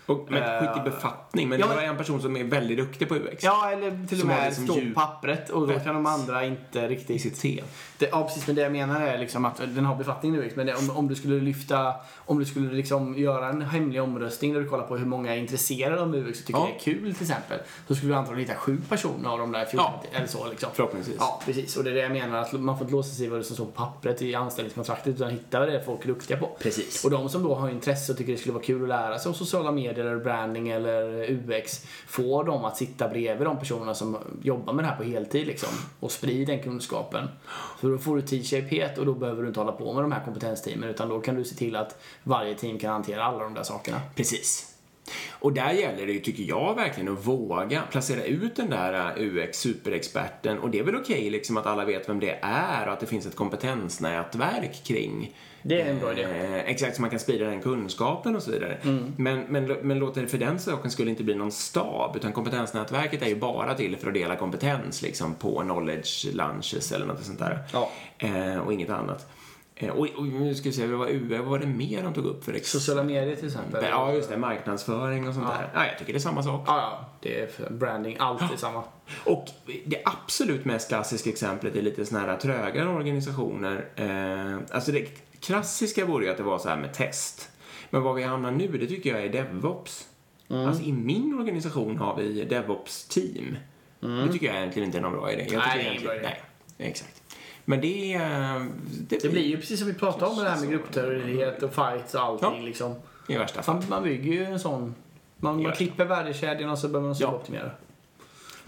Och, men Eh, skit i befattning, men ja, det var en person som är väldigt duktig på UX. Ja, eller till och med liksom står på pappret och då kan de andra inte riktigt... I sitt C. Det, ja, precis. Men det jag menar är liksom att den har befattning UX. Men det, om, om du skulle lyfta... Om du skulle liksom göra en hemlig omröstning där du kollar på hur många är intresserade av UX och tycker Ja. det är kul till exempel. Så skulle du antagligen hitta sju personer av de där 14. Ja. Eller så liksom. Förhoppningsvis. Ja, precis. Och det är det jag menar. Att man får inte låsa sig i vad det som står på pappret i anställningskontraktet utan hitta vad det är folk är duktiga på. Precis. Och de som då har intresse och tycker det skulle vara kul att lära sig om sociala medier eller branding eller UX får dem att sitta bredvid de personerna som jobbar med det här på heltid liksom och sprida den kunskapen. Så då får du T-shapehet och då behöver du inte hålla på med de här kompetensteamen utan då kan du se till att varje team kan hantera alla de där sakerna. Precis. Och där gäller det ju, tycker jag, verkligen att våga placera ut den där uh, UX-superexperten. Och det är väl okej liksom att alla vet vem det är och att det finns ett kompetensnätverk kring Det är en bra idé. Eh, exakt, så man kan sprida den kunskapen och så vidare. Men, men, men låt det för den saken skulle inte bli någon stab, utan kompetensnätverket är ju bara till för att dela kompetens liksom på knowledge lunches eller något sånt där. Ja. Eh, och inget annat. Eh, och, och nu ska vi se, vad UE, vad var det mer de tog upp för exempel? Sociala medier till exempel. Ja, just det. Marknadsföring och sånt Ja. där. Ja, jag tycker det är samma sak. Ja, ja. Det är branding. Alltid samma. Och det absolut mest klassiska exemplet är lite såna här trögare organisationer. Eh, alltså det klassiska vore ju att det var så här med test. Men vad vi hamnar nu, det tycker jag är DevOps. Mm. Alltså i min organisation har vi DevOps-team. Det tycker jag egentligen inte är någon bra idé. Jag tycker Mm. Nej, det är ingen egentligen- bra idé. Nej, exakt. Men det är... Det blir ju precis som vi pratade om med det här med grupptillhörighet och fights och allting Ja. liksom. I värsta fall. Man, man bygger ju en sån... Man, man klipper värdekedjan och så börjar man Ja. optimera.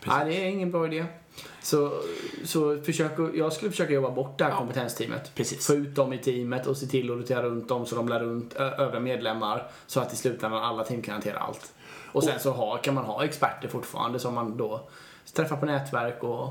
Nej, det är ingen bra idé. Så, så försök, jag skulle försöka jobba bort det här Ja. kompetensteamet. Precis. Få ut dem i teamet och se till att rotera runt dem så de lär runt övriga medlemmar. Så att i slutändan alla team kan hantera allt. Och sen så ha, kan man ha experter fortfarande som man då träffar på nätverk och...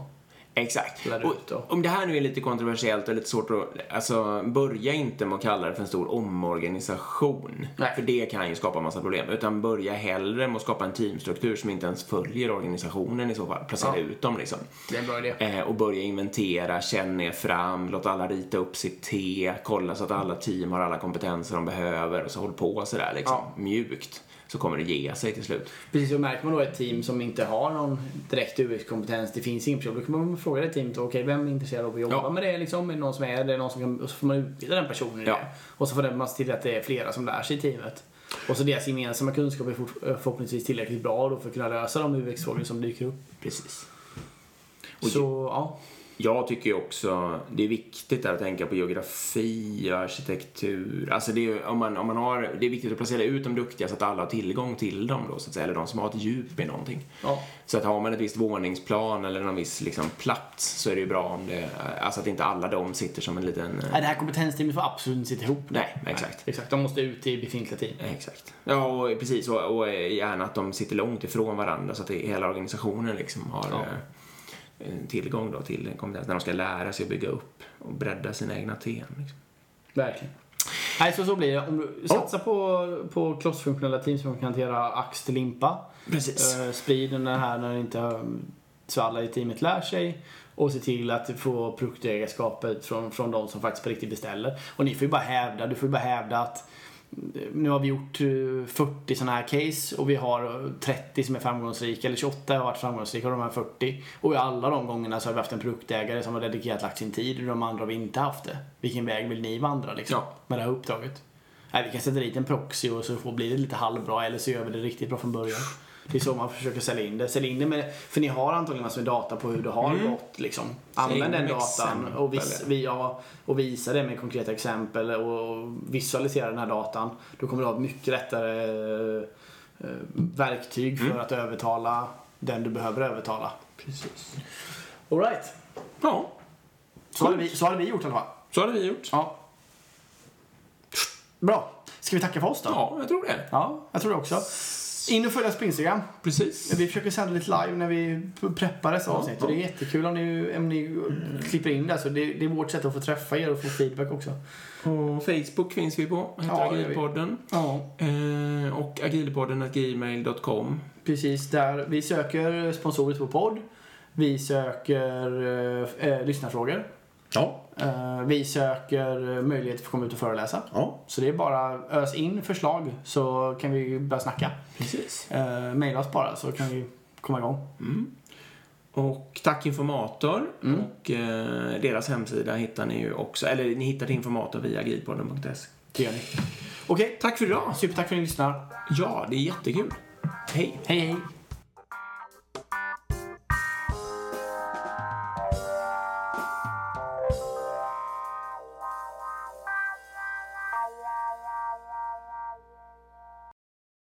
Exakt. Och om det här nu är lite kontroversiellt och lite svårt att... Alltså, börja inte med att kalla det för en stor omorganisation. Nej. För det kan ju skapa massa problem. Utan börja hellre med att skapa en teamstruktur som inte ens följer organisationen i så fall. Placera Ja. ut dem liksom. Det är en bra idé. Eh, och börja inventera, känna er fram, låt alla rita upp sitt T, kolla så att alla team har alla kompetenser de behöver och så håll på sådär liksom. Ja. Mjukt. Så kommer det ge sig till slut. Precis, så märker man då ett team som inte har någon direkt UX-kompetens, det finns ingen person, då kan man fråga det teamet, okej vem är intresserad av att jobba Ja. med det liksom? Är det någon som är det? Någon som kan, och så får man utbilda den personen i Ja. det. Och så får man se till att det är flera som lär sig i teamet. Och så deras gemensamma kunskap är fort- förhoppningsvis tillräckligt bra då för att kunna lösa de UX-frågor som dyker upp. Precis. Och Så, ja. Jag tycker också det är viktigt att tänka på geografi och arkitektur. Alltså det är, om man, om man har, det är viktigt att placera ut de duktiga så att alla har tillgång till dem då, så att säga. Eller de som har ett djup i någonting. ja. Så att har man ett visst våningsplan eller någon viss liksom, plats så är det ju bra om det, alltså att inte alla de sitter som en liten... eh, Nej, det här kompetensteamet får absolut inte sitta ihop. Nej, exakt. Nej, exakt. De måste ut i befintliga team. Exakt. Ja, och precis. Och, och gärna att de sitter långt ifrån varandra så att hela organisationen liksom har Ja. Eh, tillgång då till kompetens när de ska lära sig att bygga upp och bredda sina egna team. Liksom. Verkligen. Nej, så, så blir det. Om du satsar på, på klossfunktionella team som kan hantera ax till limpa. Precis. Uh, sprid den här när inte så alla i teamet lär sig. Och se till att få produktägarskapet från, från de som faktiskt på riktigt beställer. Och ni får ju bara hävda, du får ju bara hävda att nu har vi gjort eh, 40 sådana här case och vi har 30 som är framgångsrika, eller 28 har varit framgångsrika av de här 40. Och i alla de gångerna så har vi haft en produktägare som har dedikerat lagt sin tid och de andra har vi inte haft det. Vilken väg vill ni vandra liksom? Ja. Med det här uppdraget? Nej, vi kan sätta dit en proxy och så får bli det lite halvbra eller så gör vi det riktigt bra från början. Det är så man försöker sälja in det. Sälj in det med, för ni har antagligen massor med data på hur det har gått. Liksom. Använd den datan och, vis, vi, ja, och visa det med konkreta exempel och visualisera den här datan. Då kommer du ha ett mycket lättare eh, verktyg för att övertala den du behöver övertala. Precis. Alright. Ja, Så, hade vi, så hade vi gjort i alla fall. så hade vi gjort. Ja. Bra. Ska vi tacka för oss då? Ja, jag tror det. Ja, jag tror det också. In och följ oss på Instagram. Precis. Vi försöker sända lite live när vi preppar dessa avsnitt. Och det är jättekul om ni, om ni klipper in det. Så det, det är vårt sätt att få träffa er och få feedback också. Och Facebook finns vi på. Heter Ja. Agilpodden. Ja, Eh, och agilpodden gmail.com. precis. Där vi söker sponsorer vår podd. Vi söker eh, eh, lyssnarfrågor. Ja. Eh, vi söker eh, möjlighet att få komma ut och föreläsa. Ja, Så det är bara ös in förslag så kan vi börja snacka. precis. Eh, Maila oss bara så kan vi komma igång. Och Tack Informator Mm. och eh, deras hemsida hittar ni ju också, eller ni hittar Informator via agilpodden.se. Det gör ni. Okej, Tack för idag! supertack för att ni lyssnar. Ja, det är jättekul. Hej! Hej hej!